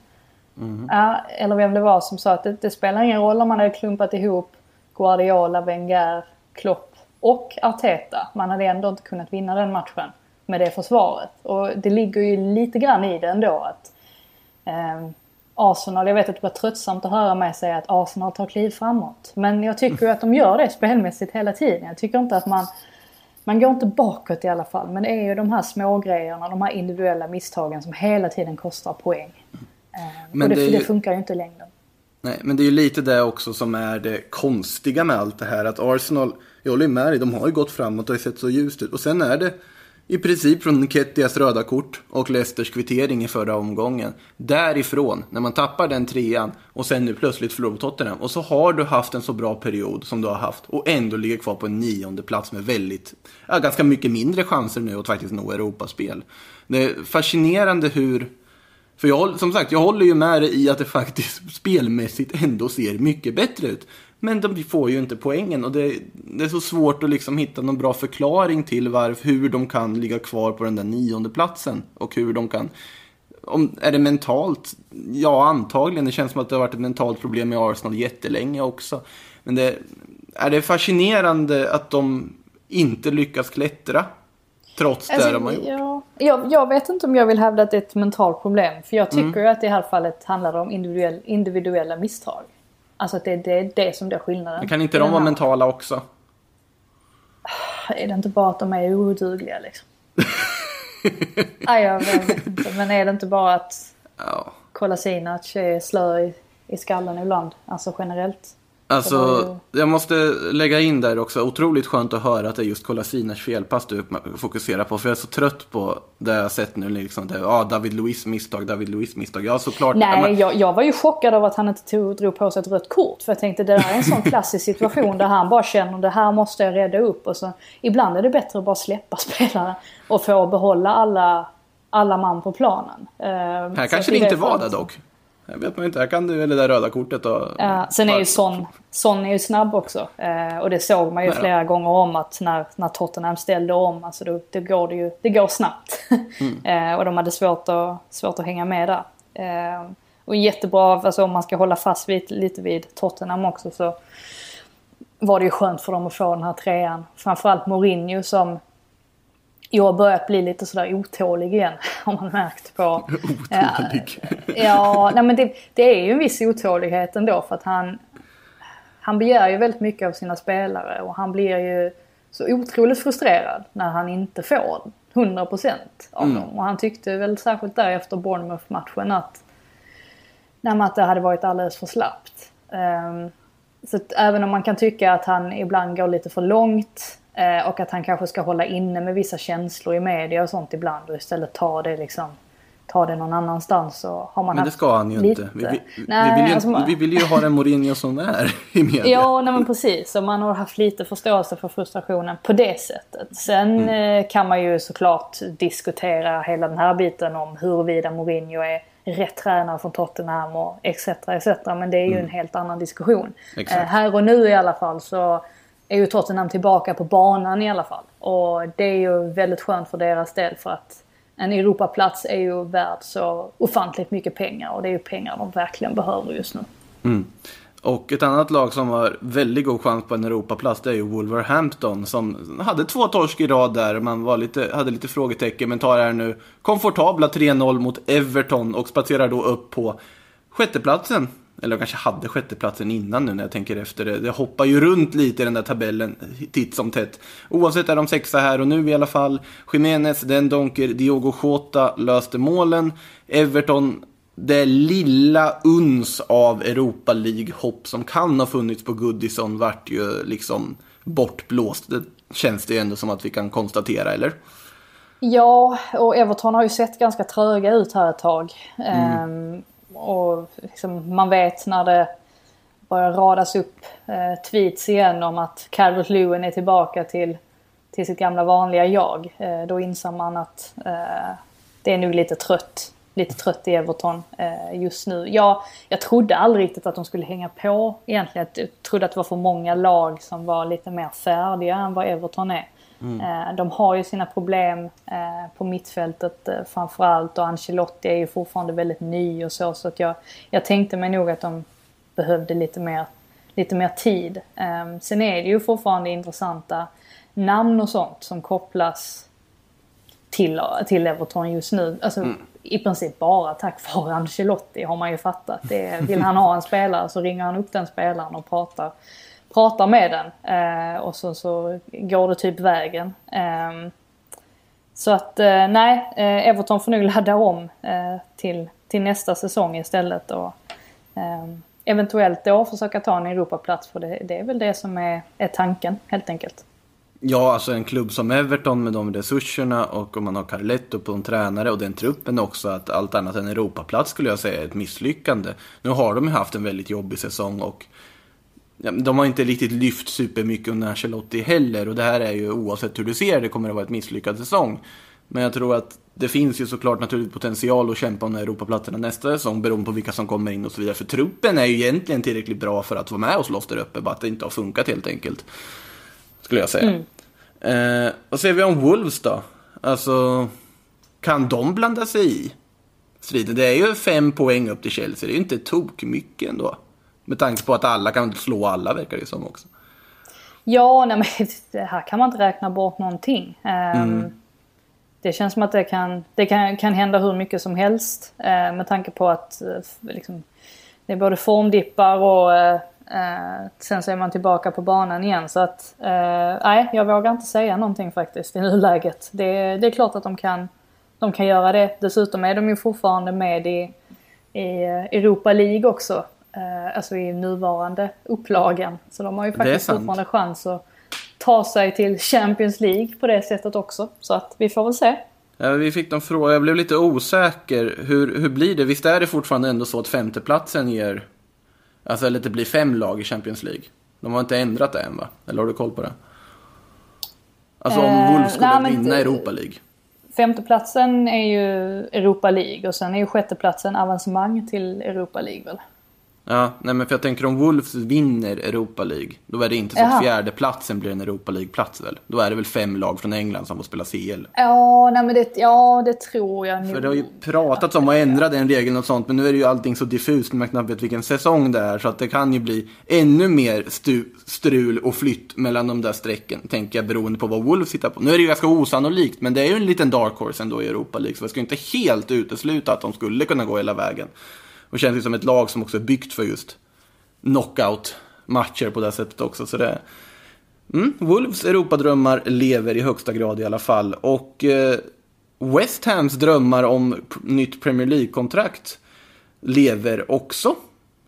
[SPEAKER 3] Ja, eller vem det var som sa att det, det spelar ingen roll om man hade klumpat ihop Guardiola, Wenger, Klopp och Arteta. Man hade ändå inte kunnat vinna den matchen med det försvaret. Och det ligger ju lite grann i det ändå att eh, Arsenal, jag vet att det var tröttsamt att höra mig säga att Arsenal tar kliv framåt. Men jag tycker ju att de gör det spelmässigt hela tiden. Jag tycker inte att man... Man går inte bakåt i alla fall. Men det är ju de här små grejerna, de här individuella misstagen som hela tiden kostar poäng.
[SPEAKER 2] Men
[SPEAKER 3] och det,
[SPEAKER 2] det är
[SPEAKER 3] det,
[SPEAKER 2] ju-
[SPEAKER 3] funkar ju inte i längden.
[SPEAKER 2] Nej, men det är ju lite det också som är det konstiga med allt det här. Att Arsenal, jag håller ju med dig, de har ju gått framåt och har sett så ljust ut. Och sen är det i princip från Nketias röda kort och Leicesters kvittering i förra omgången. Därifrån, när man tappar den trean och sen nu plötsligt förlorar på Tottenham. Och så har du haft en så bra period som du har haft och ändå ligger kvar på en nionde plats med väldigt, ja, ganska mycket mindre chanser nu att faktiskt nå Europaspel. Det är fascinerande hur för jag, som sagt, jag håller ju med dig i att det faktiskt [LAUGHS] spelmässigt ändå ser mycket bättre ut. Men de får ju inte poängen och det, det är så svårt att liksom hitta någon bra förklaring till varför, hur de kan ligga kvar på den där nionde platsen och hur de kan om, är det mentalt? Ja, antagligen. Det känns som att det har varit ett mentalt problem i Arsenal jättelänge också. Men det, är det fascinerande att de inte lyckas klättra? Trots det de har gjort.
[SPEAKER 3] ja, jag, jag vet inte om jag vill hävda att det är ett mentalt problem. För jag tycker
[SPEAKER 2] Mm.
[SPEAKER 3] ju att i det här fallet handlar det om individuell, individuella misstag. Alltså att det, det är det som är skillnaden.
[SPEAKER 2] Men kan inte de vara
[SPEAKER 3] här-
[SPEAKER 2] mentala också?
[SPEAKER 3] Är det inte bara att de är odugliga liksom? [LAUGHS] Nej, jag vet inte. Men är det inte bara att
[SPEAKER 2] Ja.
[SPEAKER 3] Kolasinac är slö i, i skallen ibland? Alltså generellt.
[SPEAKER 2] Alltså, jag måste lägga in där också. Otroligt skönt att höra att det är just Kolasinas felpass du fokuserar på. För jag är så trött på det jag har sett nu. Liksom, det, ah, David Luiz misstag, David Luiz misstag. Ja, såklart.
[SPEAKER 3] Nej,
[SPEAKER 2] men-
[SPEAKER 3] jag, jag var ju chockad av att han inte tog, drog på sig ett rött kort. För jag tänkte det där är en sån [LAUGHS] klassisk situation där han bara känner det här måste jag rädda upp. Och så, ibland är det bättre att bara släppa [LAUGHS] spelare och få behålla alla, alla man på planen. Eh,
[SPEAKER 2] Här kanske det inte var det dock. Jag vet man inte. Här kan det där röda kortet och...
[SPEAKER 3] Ja, sen är ju Son, Son är ju snabb också. Eh, och det såg man ju
[SPEAKER 2] Nej då.
[SPEAKER 3] flera gånger om att när, när Tottenham ställde om, alltså då, det går det ju det går snabbt. [LAUGHS] eh, och de hade svårt att, svårt att hänga med där. Eh, och jättebra, alltså om man ska hålla fast vid, lite vid Tottenham också så var det ju skönt för dem att få den här trean. Framförallt Mourinho som jag har börjat bli lite sådär otålig igen. [LAUGHS] Har man märkt på. [LAUGHS]
[SPEAKER 2] Otålig.
[SPEAKER 3] Ja, nej men det, det är ju en viss otålighet ändå för att han, han begär ju väldigt mycket av sina spelare och han blir ju så otroligt frustrerad när han inte får 100% av dem. Och han tyckte väl särskilt där efter Bournemouth-matchen att, nej, att det hade varit alldeles för slappt. Ehm, så att även om man kan tycka att han ibland går lite för långt eh, och att han kanske ska hålla inne med vissa känslor i media och sånt ibland och istället ta det liksom ta det någon annanstans så har man
[SPEAKER 2] Men det ska han ju
[SPEAKER 3] lite.
[SPEAKER 2] inte. Vi, vi,
[SPEAKER 3] Nej,
[SPEAKER 2] vi, vill ju,
[SPEAKER 3] alltså
[SPEAKER 2] vi vill ju ha den Mourinho som är i media.
[SPEAKER 3] Ja, nej men precis. Och man har haft lite förståelse för frustrationen på det sättet. Sen
[SPEAKER 2] Mm.
[SPEAKER 3] eh, kan man ju såklart diskutera hela den här biten om huruvida Mourinho är rätt tränare för Tottenham och etc. etc. Men det är ju en helt annan diskussion.
[SPEAKER 2] Mm. Exakt.
[SPEAKER 3] Eh, här och nu i alla fall så är ju Tottenham tillbaka på banan i alla fall. Och det är ju väldigt skönt för deras del för att en Europaplats är ju värd så ofantligt mycket pengar och det är ju pengar de verkligen behöver just nu. Mm.
[SPEAKER 2] Och ett annat lag som har väldigt god chans på en Europaplats det är ju Wolverhampton som hade två torsk i rad där. Man var lite, hade lite frågetecken men tar här nu komfortabla 3-0 mot Everton och spatserar då upp på sjätteplatsen. Eller kanske hade sjätteplatsen innan nu när jag tänker efter det. Det hoppar ju runt lite i den där tabellen titt som tätt. Oavsett är de sexa här och nu i alla fall. Jiménez, Den Donker, Diogo Jota löste målen. Everton det lilla uns av Europa League-hopp som kan ha funnits på Goodison vart ju liksom bortblåst. Det känns det ju ändå som att vi kan konstatera, eller?
[SPEAKER 3] Ja, och Everton har ju sett ganska tröga ut här ett tag. Ehm, och liksom, man vet när det börjar radas upp eh, tweets igen om att Calvert Lewin är tillbaka till, till sitt gamla vanliga jag. Eh, då inser man att eh, det är nog lite trött. Lite trött i Everton eh, just nu. Jag, jag trodde aldrig riktigt att de skulle hänga på egentligen. Jag trodde att det var för många lag som var lite mer färdiga än vad Everton är. Eh, De har ju sina problem eh, på mittfältet eh, framförallt och Ancelotti är ju fortfarande väldigt ny och så. Så att jag, jag tänkte mig nog att de behövde lite mer, lite mer tid. Eh, Sen är det ju fortfarande intressanta namn och sånt som kopplas till, till Everton just nu. Alltså mm. i princip bara tack vare Ancelotti har man ju fattat. Det, vill han ha en spelare så ringer han upp den spelaren och pratar, pratar med den. Eh, och så, så går det typ vägen. Eh, så att eh, nej, eh, Everton får nog [LAUGHS] ladda om eh, till, till nästa säsong istället. Och, ehm, eventuellt då försöka ta en Europaplats för det, det är väl det som är, är tanken helt enkelt.
[SPEAKER 2] Ja, alltså en klubb som Everton med de resurserna och om man har Carletto på en tränare och den truppen också att allt annat än Europaplats skulle jag säga är ett misslyckande. Nu har de ju haft en väldigt jobbig säsong och ja, de har inte riktigt lyft supermycket under Ancelotti heller och det här är ju oavsett hur du ser det kommer det vara ett misslyckad säsong. Men jag tror att det finns ju såklart naturligt potential att kämpa om Europaplatserna nästa säsong beroende på vilka som kommer in och så vidare. För truppen är ju egentligen tillräckligt bra för att vara med och slåss där uppe, bara att det inte har funkat helt enkelt. Skulle jag säga. Mm. Eh, vad säger vi om Wolves då? Alltså, kan de blanda sig i striden? Det är ju fem poäng upp till Chelsea, det är ju inte tok mycket ändå. Med tanke på att alla kan slå alla verkar det som också.
[SPEAKER 3] Ja, nej men [LAUGHS] det här kan man inte räkna bort någonting. Um, mm. Det känns som att det kan, det kan, kan hända hur mycket som helst. Uh, med tanke på att uh, liksom, det är både formdippar och uh, Eh, sen så är man tillbaka på banan igen så att eh, nej, jag vågar inte säga någonting faktiskt i [LAUGHS] nuläget. Det, det är klart att de kan, de kan göra det. Dessutom är de ju fortfarande med i, i Europa League också. Eh, alltså i nuvarande upplagan. Så de har ju faktiskt fortfarande chans att ta sig till Champions League på det sättet också. Så att vi får väl se.
[SPEAKER 2] Ja, vi fick någon fråga, jag blev lite osäker. Hur, hur blir det? Visst är det fortfarande ändå så att femteplatsen ger Alltså, eller det blir fem lag i Champions League. De har inte ändrat det än va? Eller har du koll på det? Alltså om eh, Wolves skulle nej, vinna Europa League.
[SPEAKER 3] Femteplatsen är ju Europa League och sen är ju sjätteplatsen avancemang till Europa League väl?
[SPEAKER 2] Ja, nej men för jag tänker om Wolves vinner Europa League, då är det inte så att fjärdeplatsen blir en Europa League-plats väl? Då är det väl fem lag från England som får spela CL?
[SPEAKER 3] Ja, nej men det, ja, det tror jag
[SPEAKER 2] För det har ju pratats om att ändra den regeln och sånt, men nu är det ju allting så diffust man knappt vet vilken säsong det är, så att det kan ju bli ännu mer stu, strul och flytt mellan de där strecken, tänker jag, beroende på vad Wolves hittar på. Nu är det ju ganska osannolikt, men det är ju en liten dark horse ändå i Europa League, så jag ska inte helt utesluta att de skulle kunna gå hela vägen. Och känns ju som ett lag som också är byggt för just knockout-matcher på det sättet också. Så det, mm, Wolves Europadrömmar lever i högsta grad i alla fall. Och eh, West Hams drömmar om nytt Premier League-kontrakt lever också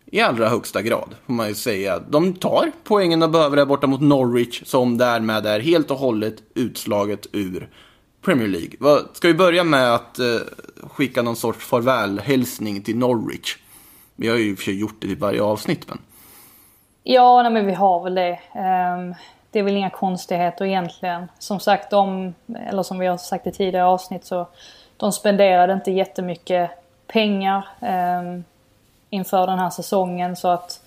[SPEAKER 2] i allra högsta grad, får man ju säga. De tar poängen de behöver där borta mot Norwich, som därmed är helt och hållet utslaget ur Premier League. Ska vi börja med att eh, skicka någon sorts farvälhälsning till Norwich? Vi har ju i och för sig gjort det i varje avsnitt, men...
[SPEAKER 3] Ja, nej, men vi har väl det. Ehm, det är väl inga konstigheter egentligen. Som sagt, de, eller som vi har sagt i tidigare avsnitt, så de spenderade inte jättemycket pengar um, inför den här säsongen. Så att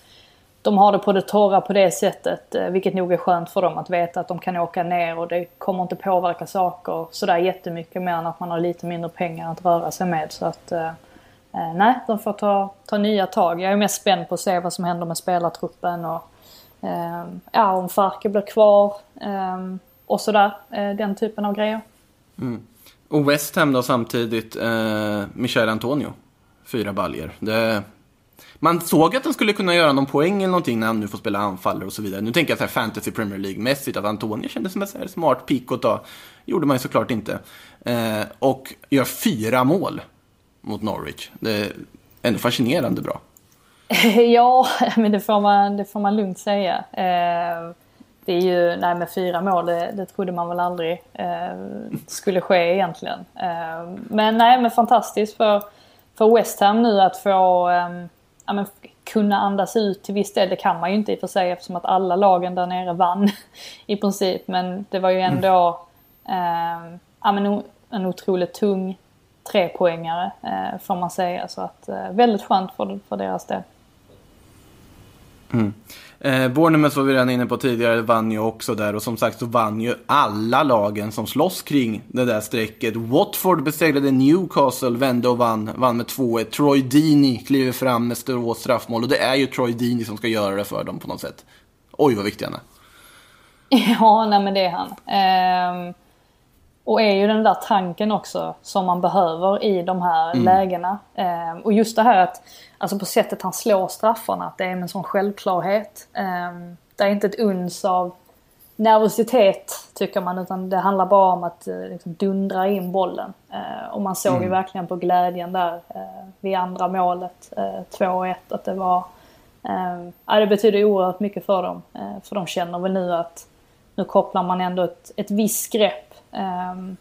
[SPEAKER 3] de har det på det torra på det sättet. Eh, vilket nog är skönt för dem att veta att de kan åka ner och det kommer inte påverka saker sådär jättemycket mer än att man har lite mindre pengar att röra sig med. Så att eh, eh, nej, de får ta, ta nya tag. Jag är mest spänd på att se vad som händer med spelartruppen och eh, ja, om Farke blir kvar eh, och sådär. Eh, den typen av grejer.
[SPEAKER 2] Mm. Och West Ham då samtidigt, eh, Michel Antonio. Fyra baljer. Det man såg att han skulle kunna göra någon poäng eller någonting när han nu får spela anfallare och så vidare. Nu tänker jag så här fantasy Premier League-mässigt att Antonio kändes som en smart pick att ta. gjorde man ju såklart inte. Eh, och gör fyra mål mot Norwich. Det är ändå fascinerande bra. [LAUGHS]
[SPEAKER 3] ja, men det får man, det får man lugnt säga. Eh, det är ju, nej med fyra mål, det, det trodde man väl aldrig eh, skulle ske egentligen. Eh, men nej, men fantastiskt för, för West Ham nu att få ehm, ja, men, kunna andas ut till viss del. Det kan man ju inte i och för sig eftersom att alla lagen där nere vann [LAUGHS] i princip. Men det var ju mm. ändå mm. eh, ja, men, en otroligt tung trepoängare eh, får man säga. Så att eh, väldigt skönt för, för deras del.
[SPEAKER 2] Mm. Eh, Bournemouth var vi redan inne på tidigare, vann ju också där och som sagt så vann ju alla lagen som slåss kring det där strecket. Watford besegrade Newcastle, vände och vann, vann med 2-1. Troy Deeney kliver fram med två straffmål och det är ju Troy Deeney som ska göra det för dem på något sätt. Oj vad viktig han är. [LAUGHS]
[SPEAKER 3] Ja, nej men det är han. Eh och är ju den där tanken också som man behöver i de här
[SPEAKER 2] Mm.
[SPEAKER 3] lägena. Ehm, och just det här att, alltså på sättet han slår straffarna, att det är en sån självklarhet. Ehm, det är inte ett uns av nervositet tycker man, utan det handlar bara om att eh, liksom, dundra in bollen. Eh, och man såg
[SPEAKER 2] Mm.
[SPEAKER 3] ju verkligen på glädjen där eh, vid andra målet, eh, 2-1, att det var... Eh, det betyder oerhört mycket för dem. Eh, för de känner väl nu att nu kopplar man ändå ett, ett visst grepp. Um,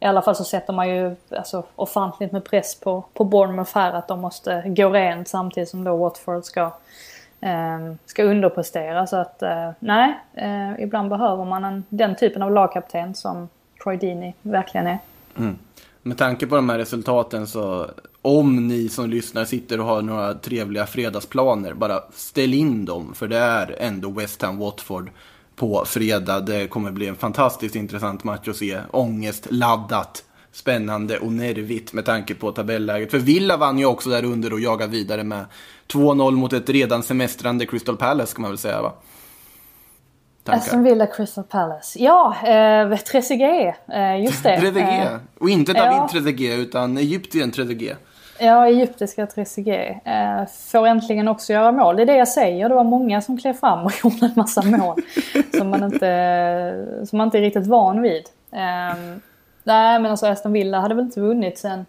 [SPEAKER 3] I alla fall så sätter man ju alltså, ofantligt med press på, på Bournemouth här att de måste gå rent samtidigt som då Watford ska, um, ska underprestera. Så att uh, nej, uh, ibland behöver man en, den typen av lagkapten som Troy Deeney verkligen är. Mm.
[SPEAKER 2] Med tanke på de här resultaten så om ni som lyssnar sitter och har några trevliga fredagsplaner, bara ställ in dem. För det är ändå West Ham Watford på fredag. Det kommer bli en fantastiskt intressant match att se. Ångestladdat, spännande och nervigt med tanke på tabelläget. För Villa vann ju också där under och jagar vidare med 2-0 mot ett redan semestrande Crystal Palace ska man väl säga va?
[SPEAKER 3] Aston Villa Crystal Palace. Ja, eh, Trezeguet. Eh, just det. [LAUGHS]
[SPEAKER 2] Trezeguet.
[SPEAKER 3] Eh,
[SPEAKER 2] Och inte David
[SPEAKER 3] ja.
[SPEAKER 2] Trezeguet utan Egypten Trezeguet.
[SPEAKER 3] Ja, egyptiska Trezeguet. Eh, får äntligen också göra mål. Det är det jag säger. Det var många som klev fram och [LAUGHS] gjorde en massa mål. som, man inte, som man inte är riktigt van vid. Eh, nej, men alltså Aston Villa hade väl inte vunnit sen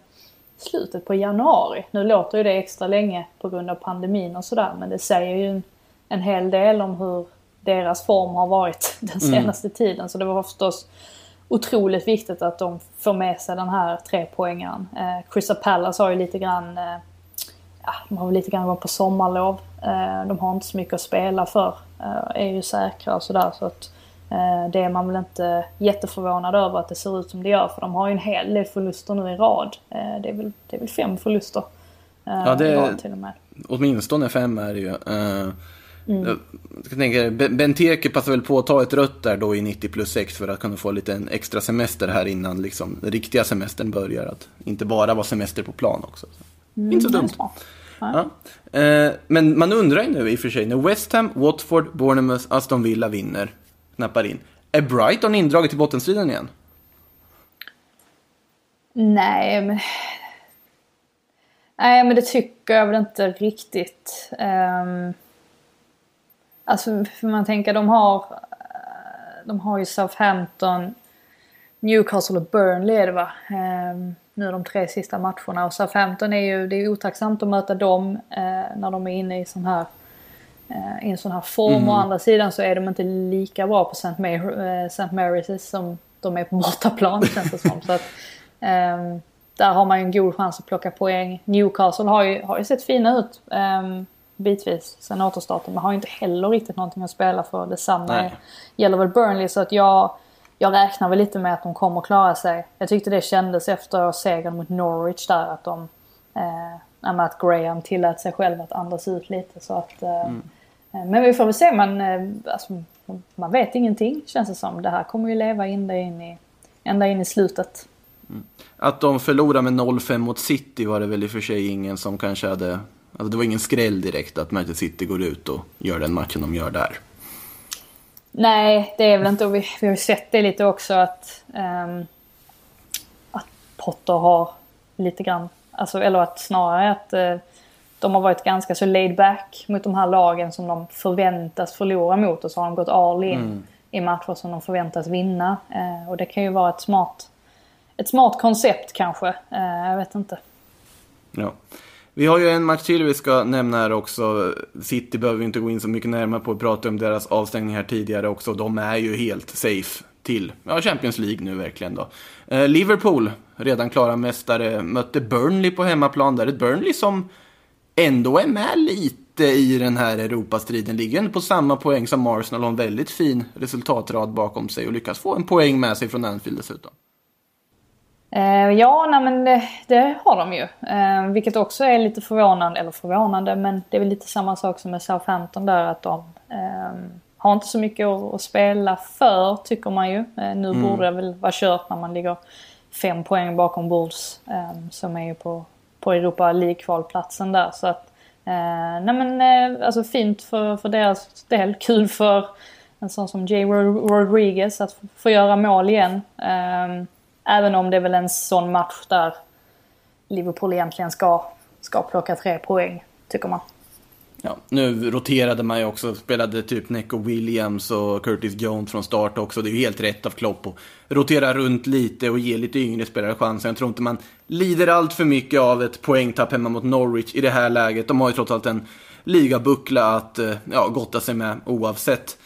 [SPEAKER 3] slutet på januari. Nu låter ju det extra länge på grund av pandemin och sådär. Men det säger ju en, en hel del om hur deras form har varit [LAUGHS] den senaste tiden. Så det var förstås otroligt viktigt att de får med sig den här trepoängaren. Eh, Crystal Palace har ju lite grann, eh, ja, de har väl lite grann gått på sommarlov. Eh, de har inte så mycket att spela för. Eh, är ju säkra och sådär. Så att, eh, det är man väl inte jätteförvånad över att det ser ut som det gör. För de har ju en hel del förluster nu i rad. Eh, det, är väl, det är väl fem förluster. Eh,
[SPEAKER 2] Ja, det-
[SPEAKER 3] i rad till och med.
[SPEAKER 2] Åtminstone fem är det ju.
[SPEAKER 3] Mm.
[SPEAKER 2] Jag tänka, Be- Benteke passar väl på att ta ett rött där då i 90 plus 6 för att kunna få lite en extra semester här innan liksom, den riktiga semestern börjar. Att inte bara vara semester på plan också. inte så dumt. Ja. Eh, men man undrar ju nu i och för sig, när West Ham, Watford, Bournemouth, Aston Villa vinner, knappar in. Är Brighton indraget i bottenstriden igen?
[SPEAKER 3] Nej, men... Nej, men det tycker jag väl inte riktigt. Um... Alltså, för man tänker de har... De har ju Southampton, Newcastle och Burnley är det va? Ehm, nu de tre sista matcherna. Och Southampton är ju... Det är otacksamt att möta dem eh, när de är inne i sån här... eh, I en sån här form. Å andra sidan så är de inte lika bra på St. Mar- eh, St. Mary's som de är på bortaplan [LAUGHS] känns det som. Så att, ehm, där har man ju en god chans att plocka poäng. Newcastle har ju, har ju sett fina ut um, bitvis sen återstarten. Men har inte heller riktigt någonting att spela för. Detsamma
[SPEAKER 2] Nej.
[SPEAKER 3] gäller väl Burnley. Så att jag, jag räknar väl lite med att de kommer klara sig. Jag tyckte det kändes efter segern mot Norwich där att de... Eh, att Graham tillät sig själv att andas ut lite. Så att, eh,
[SPEAKER 2] Mm.
[SPEAKER 3] eh, Men vi får väl se. Man, eh, alltså, man vet ingenting känns det som. Det här kommer ju leva ända in i, ända in i slutet.
[SPEAKER 2] Att de förlorar med 0-5 mot City var det väl i och för sig ingen som kanske hade... Alltså det var ingen skräll direkt att Manchester City går ut och gör den matchen de gör där.
[SPEAKER 3] Nej, det är väl inte. Och vi, vi har ju sett det lite också att, ehm, att Potter har lite grann, alltså, eller att snarare att eh, de har varit ganska så laid back mot de här lagen som de förväntas förlora mot och så har de gått all in i matcher som de förväntas vinna. Eh, och det kan ju vara ett smart, ett smart koncept kanske. Eh, jag vet inte.
[SPEAKER 2] Ja. Vi har ju en match till vi ska nämna här också. City behöver vi inte gå in så mycket närmare på. Vi pratade om deras avstängning här tidigare också. De är ju helt safe till ja, Champions League nu verkligen då. Eh, Liverpool, redan klara mästare, mötte Burnley på hemmaplan. Där ett Burnley som ändå är med lite i den här Europastriden. Ligger ändå på samma poäng som Arsenal och en väldigt fin resultatrad bakom sig och lyckas få en poäng med sig från Anfield dessutom.
[SPEAKER 3] Eh, ja, nej, men det, det har de ju. Eh, vilket också är lite förvånande, eller förvånande, men det är väl lite samma sak som med Southampton där att de eh, har inte så mycket att, spela för, tycker man ju. Eh, nu borde det väl vara kört när man ligger fem poäng bakom Wolves, eh, som är ju på, på Europa League-kvalplatsen där. Så att, nej men alltså fint för, för deras del, [LAUGHS] kul för en sån som Jay Rodriguez att få göra mål igen. Ehm, även om det är väl en sån match där Liverpool egentligen ska, ska plocka tre poäng, tycker man.
[SPEAKER 2] Ja, nu roterade man ju också, spelade typ Neco Williams och Curtis Jones från start också. Det är ju helt rätt av Klopp att rotera runt lite och ge lite yngre spelare chansen. Jag tror inte man lider allt för mycket av ett poängtapp hemma mot Norwich i det här läget. De har ju trots allt en ligabuckla att eh, ja, gotta sig med oavsett.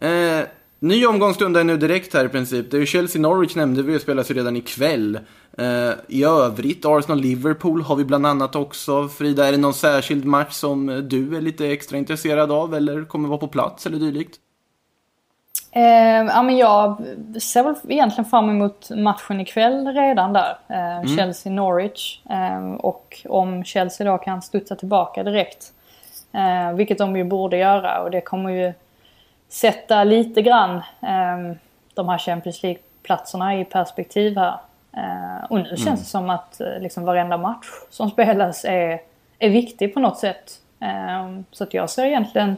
[SPEAKER 2] Eh, ny omgång stundar nu direkt här i princip. Det är ju Chelsea-Norwich nämnde vi och spelas ju redan ikväll. Eh, I övrigt, Arsenal-Liverpool har vi bland annat också. Frida, är det någon särskild match som du är lite extra intresserad av eller kommer vara på plats eller dylikt?
[SPEAKER 3] Eh, ja, men jag ser väl egentligen fram emot matchen ikväll redan där. Eh, mm. Chelsea-Norwich. Eh, och om Chelsea då kan studsa tillbaka direkt. Eh, vilket de ju borde göra och det kommer ju sätta lite grann eh, de här Champions League-platserna i perspektiv här. Eh, och nu mm. känns det som att eh, liksom varenda match som spelas är, är viktig på något sätt. Eh, så att jag ser egentligen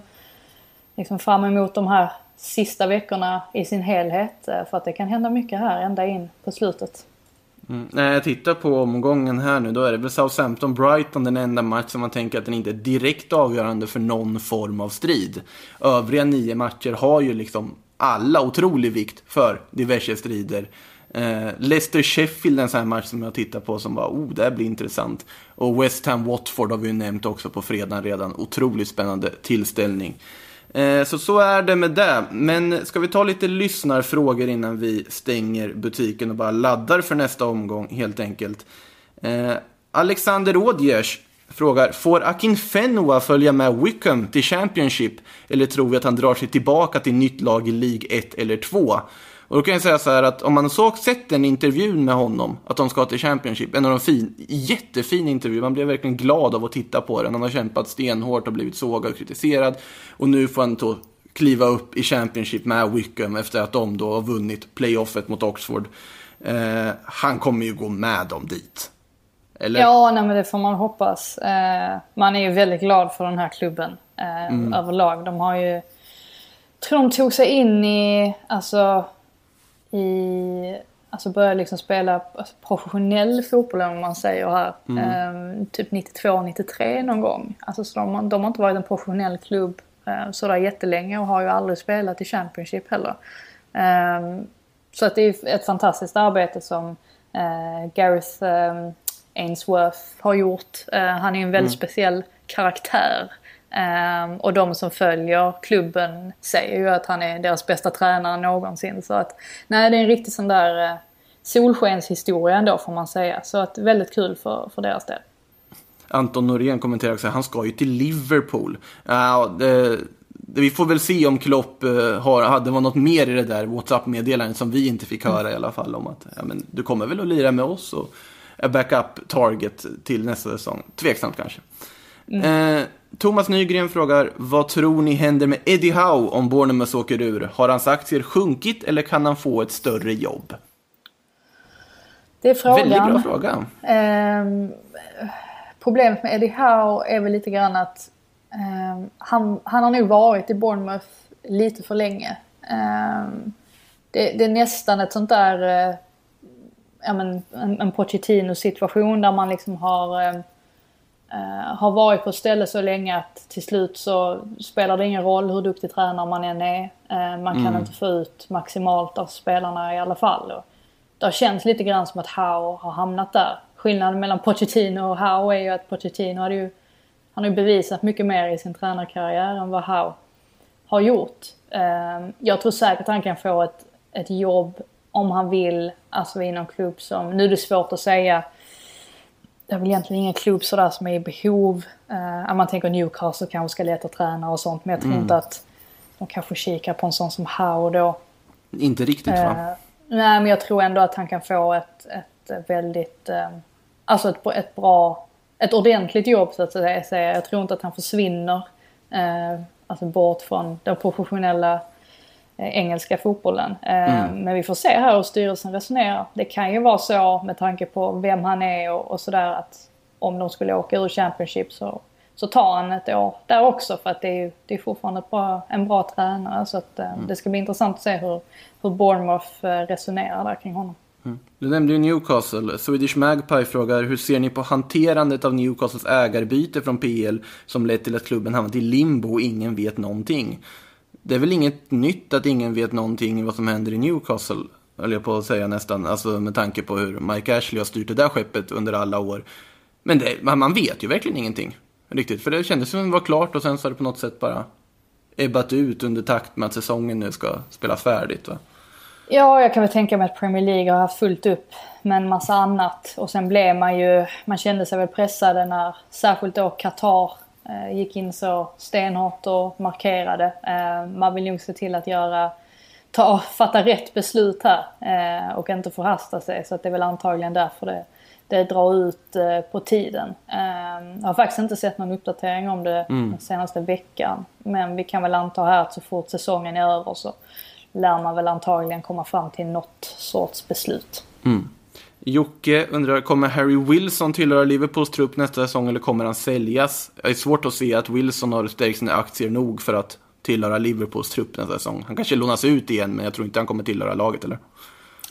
[SPEAKER 3] liksom fram emot de här sista veckorna i sin helhet. Eh, för att det kan hända mycket här ända in på slutet.
[SPEAKER 2] Mm. När jag tittar på omgången här nu, då är det väl Southampton-Brighton den enda match som man tänker att den inte är direkt avgörande för någon form av strid. Övriga nio matcher har ju liksom alla otrolig vikt för diverse strider. Eh, Leicester-Sheffield en sån här match som jag tittar på som bara, oh, det här blir intressant. Och West Ham-Watford har vi ju nämnt också på fredagen redan. Otroligt spännande tillställning. Eh, så så är det med det. Men ska vi ta lite lyssnarfrågor innan vi stänger butiken och bara laddar för nästa omgång helt enkelt. Eh, Alexander Odgers frågar, får Akin Fenua följa med Wickham till Championship? Eller tror vi att han drar sig tillbaka till nytt lag i League 1 eller 2? Och då kan jag säga så här att om man såg sett den intervjun med honom, att de ska till Championship, en av de fin, jättefin intervju, man blev verkligen glad av att titta på den. Han har kämpat stenhårt och blivit sågad och kritiserad. Och nu får han då kliva upp i Championship med Wickham efter att de då har vunnit playoffet mot Oxford. Eh, han kommer ju gå med dem dit.
[SPEAKER 3] Eller? Ja, nej, men det får man hoppas. Eh, man är ju väldigt glad för den här klubben eh, mm. överlag. De har ju... Tror de tog sig in i, alltså i, alltså började liksom spela alltså professionell fotboll om man säger här. Mm. Ehm, typ 92-93 någon gång. Alltså så de, de har inte varit en professionell klubb eh, sådär jättelänge och har ju aldrig spelat i Championship heller. Ehm, så att det är ett fantastiskt arbete som eh, Gareth eh, Ainsworth har gjort. Eh, han är en väldigt mm. speciell karaktär. Um, och de som följer klubben säger ju att han är deras bästa tränare någonsin. Så att, nej, det är en riktig sån där uh, solskenshistoria ändå får man säga. Så att väldigt kul för, för deras del.
[SPEAKER 2] Anton Norén kommenterar också han ska ju till Liverpool. Uh, det, det, vi får väl se om Klopp uh, har, hade något mer i det där WhatsApp-meddelandet som vi inte fick höra mm. i alla fall. Om att ja, men, du kommer väl att lira med oss och backup target till nästa säsong. Tveksamt kanske. Mm. Eh, Thomas Nygren frågar, vad tror ni händer med Eddie Howe om Bournemouth åker ur? Har hans aktier sjunkit eller kan han få ett större jobb?
[SPEAKER 3] Det är frågan.
[SPEAKER 2] Väldigt bra fråga.
[SPEAKER 3] Eh, problemet med Eddie Howe är väl lite grann att eh, han, han har nog varit i Bournemouth lite för länge. Eh, det, det, är nästan ett sånt där, eh, ja men en, en Pochettino situation där man liksom har eh, har varit på ett ställe så länge att till slut så spelar det ingen roll hur duktig tränare man än är. Uh, man kan mm. inte få ut maximalt av spelarna i alla fall. Och det har känts lite grann som att Howe har hamnat där. Skillnaden mellan Pochettino och Howe är ju att Pochettino hade ju, han har ju bevisat mycket mer i sin tränarkarriär än vad Howe har gjort. Uh, jag tror säkert att han kan få ett, ett jobb om han vill, alltså i någon klubb som, nu är det svårt att säga det är väl egentligen ingen klubb sådär som är i behov. Uh, man tänker Newcastle kanske ska leta tränare och sånt. Men jag tror mm. inte att de kanske kikar på en sån som Howe då.
[SPEAKER 2] Inte riktigt uh, va?
[SPEAKER 3] Eh, nej men jag tror ändå att han kan få ett, ett väldigt, uh, alltså ett, ett bra, ett ordentligt jobb så att säga. Jag tror inte att han försvinner uh, alltså bort från den professionella Eh, engelska fotbollen. Eh, mm. Men vi får se här hur styrelsen resonerar. Det kan ju vara så med tanke på vem han är och, och sådär att om de skulle åka ur Championship så, så tar han ett år där också för att det är, det är fortfarande bra, en bra tränare. Så att, mm. det ska bli intressant att se hur, hur Bournemouth resonerar där kring honom.
[SPEAKER 2] Mm. Du nämnde ju Newcastle. Swedish Magpie frågar hur ser ni på hanterandet av Newcastles ägarbyte från PL som lett till att klubben hamnat i limbo och ingen vet någonting? Det är väl inget nytt att ingen vet någonting vad som händer i Newcastle, höll jag på att säga nästan, alltså med tanke på hur Mike Ashley har styrt det där skeppet under alla år. Men det, man vet ju verkligen ingenting riktigt, för det kändes som att det var klart och sen så har det på något sätt bara ebbat ut under takt med att säsongen nu ska spela färdigt. Va?
[SPEAKER 3] Ja, jag kan väl tänka mig att Premier League har haft fullt upp med en massa annat. Och sen blev man ju, man kände sig väl pressade när särskilt då Qatar gick in så stenhårt och markerade. Eh, man vill nog se till att göra, ta, fatta rätt beslut här eh, och inte förhasta sig. Så att det är väl antagligen därför det, det drar ut eh, på tiden. Eh, jag har faktiskt inte sett någon uppdatering om det mm. den senaste veckan. Men vi kan väl anta här att så fort säsongen är över så lär man väl antagligen komma fram till något sorts beslut.
[SPEAKER 2] Mm. Jocke undrar, kommer Harry Wilson tillhöra Liverpools trupp nästa säsong eller kommer han säljas? Det är svårt att se att Wilson har stärkt sina aktier nog för att tillhöra Liverpools trupp nästa säsong. Han kanske lånas ut igen, men jag tror inte han kommer tillhöra laget, eller?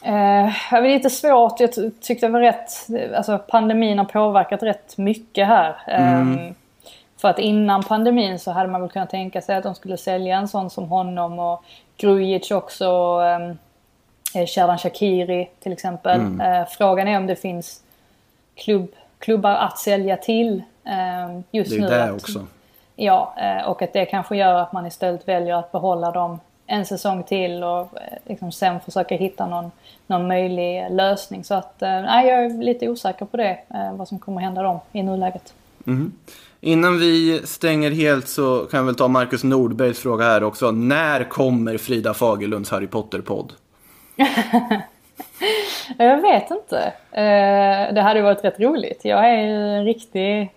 [SPEAKER 3] Eh, det är lite svårt. Jag tyckte det var rätt... Alltså pandemin har påverkat rätt mycket här. Mm. Eh, för att innan pandemin så hade man väl kunnat tänka sig att de skulle sälja en sån som honom och Grujic också. Um, Sherdan Shakiri till exempel. Mm. Uh, frågan är om det finns klubb, klubbar att sälja till um, just nu.
[SPEAKER 2] Det är nu det också.
[SPEAKER 3] Ja, och att det kanske gör att man istället väljer att behålla dem en säsong till och liksom sen försöka hitta någon, någon möjlig lösning. Så att, nej, jag är lite osäker på det, vad som kommer hända dem i nuläget.
[SPEAKER 2] Mm. Innan vi stänger helt så kan jag väl ta Marcus Nordbergs fråga här också. När kommer Frida Fagerlunds Harry Potter-podd? [LAUGHS]
[SPEAKER 3] jag vet inte. Eh, det hade varit rätt roligt. Jag är ju en riktig...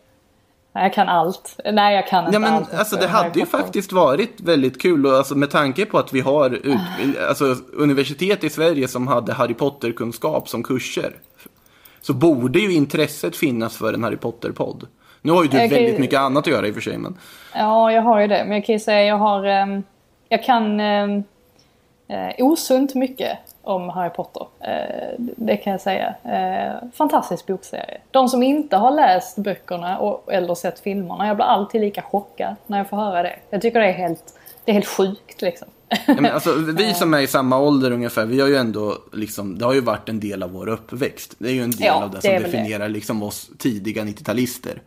[SPEAKER 3] Jag kan allt. Nej, jag kan inte
[SPEAKER 2] ja, men,
[SPEAKER 3] allt.
[SPEAKER 2] Alltså, det hade ju faktiskt varit väldigt kul. Och, alltså, med tanke på att vi har ut, [SIGHS] alltså, universitet i Sverige som hade Harry Potter-kunskap som kurser. Så borde ju intresset finnas för en Harry Potter-podd. Nu har ju du jag väldigt mycket annat att göra i och för sig. Men...
[SPEAKER 3] Ja, jag har ju det. Men jag kan ju säga jag har... Um, jag kan um, uh, osunt mycket om Harry Potter. Uh, det kan jag säga. Uh, fantastisk bokserie. De som inte har läst böckerna och, eller sett filmerna, jag blir alltid lika chockad när jag får höra det. Jag tycker det är helt, det är helt sjukt liksom.
[SPEAKER 2] Ja, men alltså, vi [LAUGHS] som är i samma ålder ungefär, vi har ju ändå liksom, det har ju varit en del av vår uppväxt. Det är ju en del ja, av det, det som definierar det. liksom oss tidiga 90-talister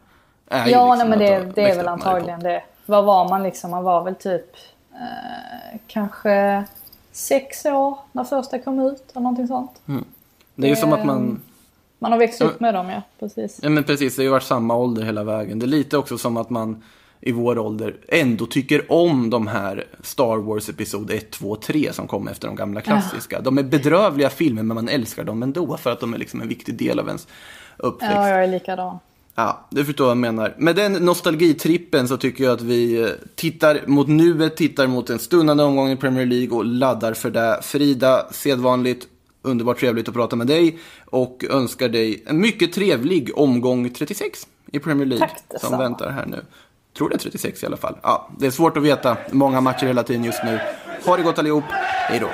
[SPEAKER 3] är ja, liksom nej, men det, det är väl antagligen det. Vad var man liksom? Man var väl typ eh, kanske sex år när första kom ut eller någonting sånt.
[SPEAKER 2] Mm. Det är ju som att man... Ehm,
[SPEAKER 3] man har växt upp med dem, ja. Precis.
[SPEAKER 2] Ja, men precis. Det har ju varit samma ålder hela vägen. Det är lite också som att man i vår ålder ändå tycker om de här Star Wars Episod 1, 2, 3 som kom efter de gamla klassiska. Ja. De är bedrövliga filmer men man älskar dem ändå för att de är liksom en viktig del av ens uppväxt.
[SPEAKER 3] Ja, jag är likadan.
[SPEAKER 2] Ja, du förstår vad jag menar. Med den nostalgitrippen så tycker jag att vi eh, tittar mot nuet, tittar mot en stundande omgång i Premier League och laddar för det. Frida, sedvanligt underbart trevligt att prata med dig och önskar dig en mycket trevlig omgång 36 i Premier League
[SPEAKER 3] Tack,
[SPEAKER 2] som väntar här nu. Tror det är 36 i alla fall. Ja, det är svårt att veta. Många matcher hela tiden just nu. Ha det gott allihop. Hej då.